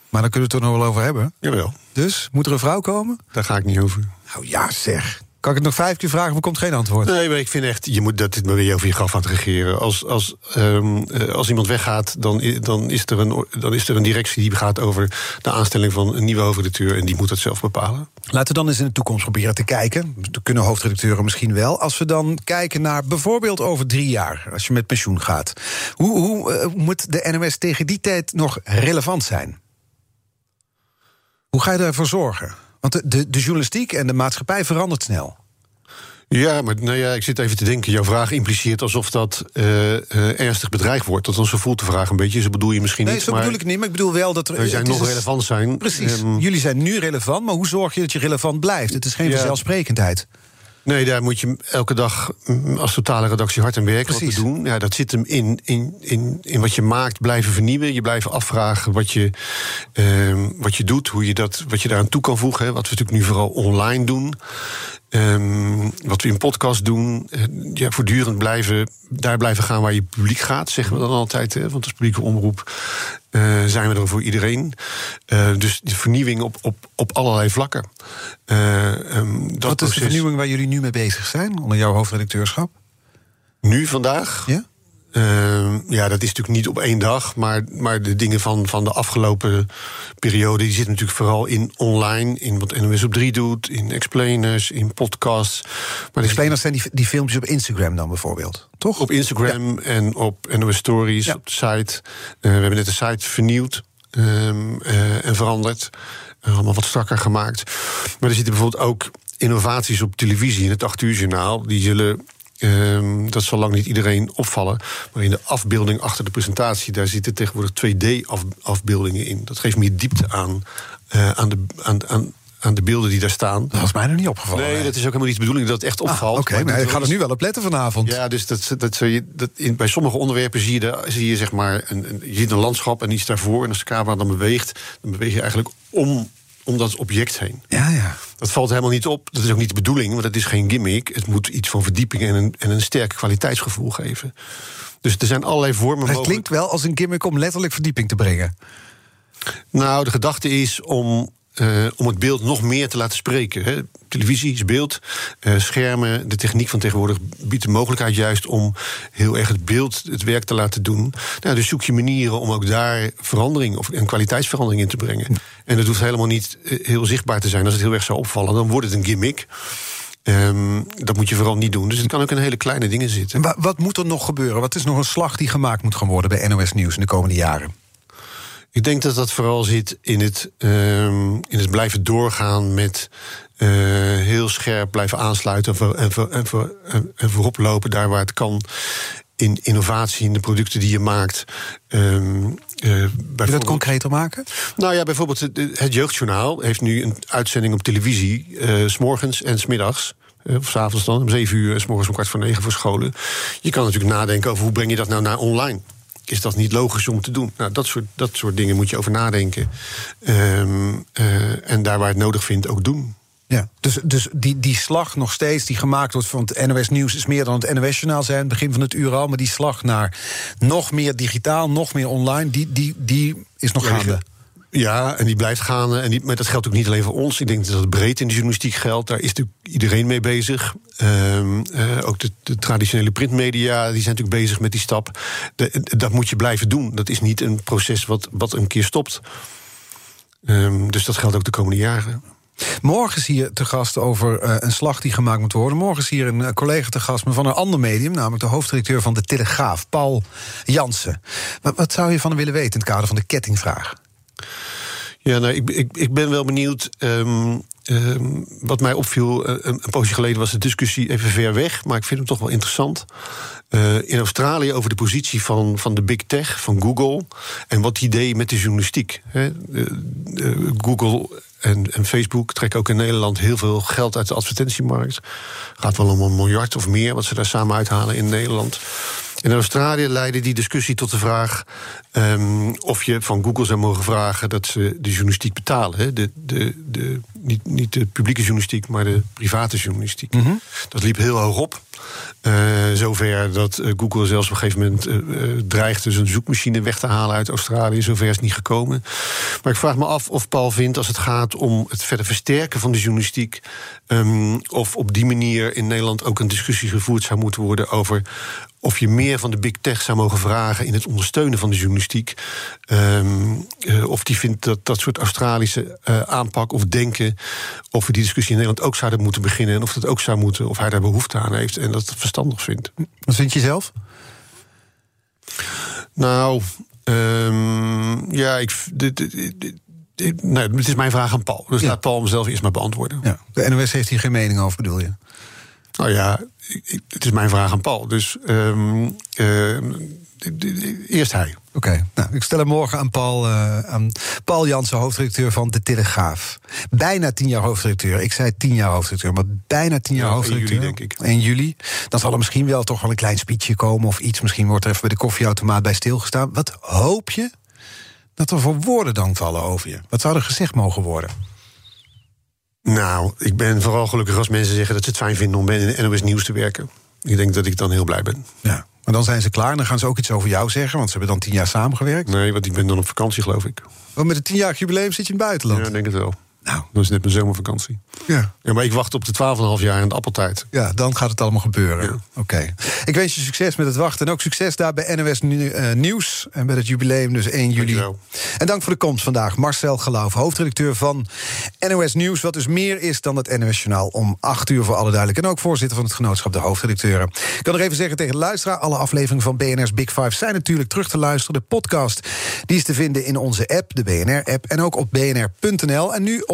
Maar dan kunnen we het er nog wel over hebben. Jawel. Dus, moet er een vrouw komen? Daar ga ik niet over. Nou ja, zeg. Kan ik het nog vijf keer vragen, maar komt geen antwoord? Nee, maar ik vind echt, je moet dat dit maar weer over je graf aan het regeren. Als, als, um, als iemand weggaat, dan, dan, is er een, dan is er een directie die gaat over de aanstelling van een nieuwe hoofdredacteur. En die moet dat zelf bepalen. Laten we dan eens in de toekomst proberen te kijken. Dat kunnen hoofdredacteuren misschien wel. Als we dan kijken naar bijvoorbeeld over drie jaar, als je met pensioen gaat. Hoe, hoe uh, moet de NOS tegen die tijd nog relevant zijn? Hoe ga je ervoor zorgen? Want de, de, journalistiek en de maatschappij verandert snel. Ja, maar nou ja, ik zit even te denken. Jouw vraag impliceert alsof dat uh, uh, ernstig bedreigd wordt. Althans, zo voelt de vraag een beetje. Zo bedoel je misschien nee, niet. zo bedoel ik niet, maar ik bedoel wel dat er. We zijn nog relevant zijn. Precies. Um, Jullie zijn nu relevant, maar hoe zorg je dat je relevant blijft? Het is geen ja. vanzelfsprekendheid. Nee, daar moet je elke dag als totale redactie hard aan werken. Precies. Wat doen. Ja, dat zit hem in, in, in, in wat je maakt, blijven vernieuwen. Je blijven afvragen wat je, um, wat je doet, hoe je dat, wat je daaraan toe kan voegen. Hè. Wat we natuurlijk nu vooral online doen. Um, wat we in podcast doen. Ja, voortdurend blijven, daar blijven gaan waar je publiek gaat, zeggen we dan altijd. Hè, want als publieke omroep uh, zijn we er voor iedereen. Uh, dus de vernieuwing op, op, op allerlei vlakken. Um, dat wat is de vernieuwing waar jullie nu mee bezig zijn, onder jouw hoofdredacteurschap? Nu, vandaag? Ja? Uh, ja, dat is natuurlijk niet op één dag. Maar, maar de dingen van, van de afgelopen periode... die zitten natuurlijk vooral in online. In wat NOS op 3 doet, in explainers, in podcasts. Maar explainers zijn die, die filmpjes op Instagram dan bijvoorbeeld, toch? Op Instagram ja. en op NOS Stories, ja. op de site. Uh, we hebben net de site vernieuwd um, uh, en veranderd. allemaal wat strakker gemaakt. Maar er zitten bijvoorbeeld ook innovaties op televisie... in het 8 uur journaal, die zullen... Um, dat zal lang niet iedereen opvallen. Maar in de afbeelding achter de presentatie, daar zitten tegenwoordig 2D-afbeeldingen in. Dat geeft meer diepte aan, uh, aan, de, aan, aan, aan de beelden die daar staan. Dat is mij nog niet opgevallen. Nee, dat is ook helemaal niet de bedoeling dat het echt opvalt. Ah, Oké, okay, maar ik ga er nu wel op letten vanavond. Ja, dus dat, dat, dat, dat in, bij sommige onderwerpen zie je, de, zie je zeg maar een, een, je ziet een landschap en iets daarvoor. En als de camera dan beweegt, dan beweeg je eigenlijk om om dat object heen. Ja, ja. Dat valt helemaal niet op. Dat is ook niet de bedoeling, want het is geen gimmick. Het moet iets van verdieping en een, en een sterk kwaliteitsgevoel geven. Dus er zijn allerlei vormen. Het klinkt wel als een gimmick om letterlijk verdieping te brengen. Nou, de gedachte is om uh, om het beeld nog meer te laten spreken. Hè. Televisie is beeld, uh, schermen, de techniek van tegenwoordig biedt de mogelijkheid juist om heel erg het beeld het werk te laten doen. Nou, dus zoek je manieren om ook daar verandering of een kwaliteitsverandering in te brengen. En dat hoeft helemaal niet heel zichtbaar te zijn. Als het heel erg zou opvallen, dan wordt het een gimmick. Um, dat moet je vooral niet doen. Dus het kan ook in hele kleine dingen zitten. En wat moet er nog gebeuren? Wat is nog een slag die gemaakt moet gaan worden bij NOS Nieuws in de komende jaren? Ik denk dat dat vooral zit in het, um, in het blijven doorgaan met uh, heel scherp blijven aansluiten en, voor, en, voor, en, voor, en, voorop lopen daar waar het kan. In innovatie, in de producten die je maakt. Um, uh, je dat concreter maken? Nou ja, bijvoorbeeld het, het Jeugdjournaal heeft nu een uitzending op televisie, uh, s morgens en s middags. Of s'avonds dan, om zeven uur, s morgens om kwart voor negen voor scholen. Je kan natuurlijk nadenken over hoe breng je dat nou naar online is dat niet logisch om te doen? Nou, dat soort, dat soort dingen moet je over nadenken. Um, uh, en daar waar het nodig vindt, ook doen. Ja, dus, dus die, die slag nog steeds die gemaakt wordt van het NOS Nieuws is meer dan het NOS-journaal zijn, begin van het uur al. Maar die slag naar nog meer digitaal, nog meer online, die, die, die is nog ja, gaande. Ja, en die blijft gaan. En die, maar dat geldt ook niet alleen voor ons. Ik denk dat het breed in de journalistiek geldt. Daar is natuurlijk iedereen mee bezig. Um, uh, ook de, traditionele printmedia die zijn natuurlijk bezig met die stap. Dat moet je blijven doen. Dat is niet een proces wat, wat een keer stopt. Um, dus dat geldt ook de komende jaren. Morgen is hier te gast over uh, een slag die gemaakt moet worden. Morgen is hier een collega te gast, maar van een ander medium, namelijk de hoofdredacteur van de Telegraaf, Paul Jansen. Wat, wat zou je van hem willen weten in het kader van de kettingvraag? Ja, nou, ik, ik, ik ben wel benieuwd. Um, um, wat mij opviel, uh, een, een poosje geleden was de discussie even ver weg, maar ik vind hem toch wel interessant. Uh, in Australië over de positie van, van de big tech, van Google, en wat die deed met de journalistiek. Hè. Uh, Google en, en, Facebook trekken ook in Nederland heel veel geld uit de advertentiemarkt. Gaat wel om een miljard of meer wat ze daar samen uithalen in Nederland. In Australië leidde die discussie tot de vraag ehm, of je van Google zou mogen vragen dat ze de journalistiek betalen. Hè? De, de, de, niet, niet de publieke journalistiek, maar de private journalistiek. Mhm. Dat liep heel hoog op. Uh, zover dat uh, Google zelfs op een gegeven moment uh, dreigde zijn zoekmachine weg te halen uit Australië. Zover is het niet gekomen. Maar ik vraag me af of Paul vindt, als het gaat om het verder versterken van de journalistiek, um, of op die manier in Nederland ook een discussie gevoerd zou moeten worden over of je meer van de big tech zou mogen vragen in het ondersteunen van de journalistiek. Um, uh, of die vindt dat dat soort Australische uh, aanpak of denken. of we die discussie in Nederland ook zouden moeten beginnen. en of dat ook zou moeten, of hij daar behoefte aan heeft en dat het verstandig vindt. Wat vind je zelf? Nou, um, ja, ik. Dit, dit, dit, nee, het is mijn vraag aan Paul. Dus ja. laat Paul hem zelf eerst maar beantwoorden. Ja. De NOS heeft hier geen mening over, bedoel je? Nou ja, het is mijn vraag aan Paul. Dus um, uh, eerst hij. Oké, okay. nou, ik stel hem morgen aan Paul, uh, aan Paul Jansen, hoofdredacteur van De Telegraaf. Bijna tien jaar hoofdredacteur. Ik zei tien jaar hoofdredacteur, maar bijna tien jaar ja, hoofdredacteur. In juli, denk ik. In juli. Dan zal er misschien wel toch wel een klein speechje komen of iets. Misschien wordt er even bij de koffieautomaat bij stilgestaan. Wat hoop je dat er voor woorden dan vallen over je? Wat zou er gezegd mogen worden? Nou, ik ben vooral gelukkig als mensen zeggen dat ze het fijn vinden om bij de NOS Nieuws te werken. Ik denk dat ik dan heel blij ben. Ja, maar dan zijn ze klaar en dan gaan ze ook iets over jou zeggen, want ze hebben dan tien jaar samengewerkt. Nee, want ik ben dan op vakantie, geloof ik. Want met het tienjarig jubileum zit je in het buitenland. Ja, ik denk het wel. Nou. Dat is net mijn zomervakantie. Ja. ja. Maar ik wacht op de 12,5 jaar in de appeltijd. Ja, dan gaat het allemaal gebeuren. Ja. Oké. Okay. Ik wens je succes met het wachten. En ook succes daar bij NOS uh, Nieuws. En bij het jubileum, dus 1 juli. Dankjewel. En dank voor de komst vandaag. Marcel Geloof, hoofdredacteur van NOS Nieuws. Wat dus meer is dan het NOS Journaal om 8 uur voor alle duidelijk. En ook voorzitter van het genootschap De Hoofdredacteuren. Ik kan nog even zeggen tegen de luisteraar. Alle afleveringen van BNR's Big Five zijn natuurlijk terug te luisteren. De podcast die is te vinden in onze app, de BNR-app. En ook op bnr.nl. En nu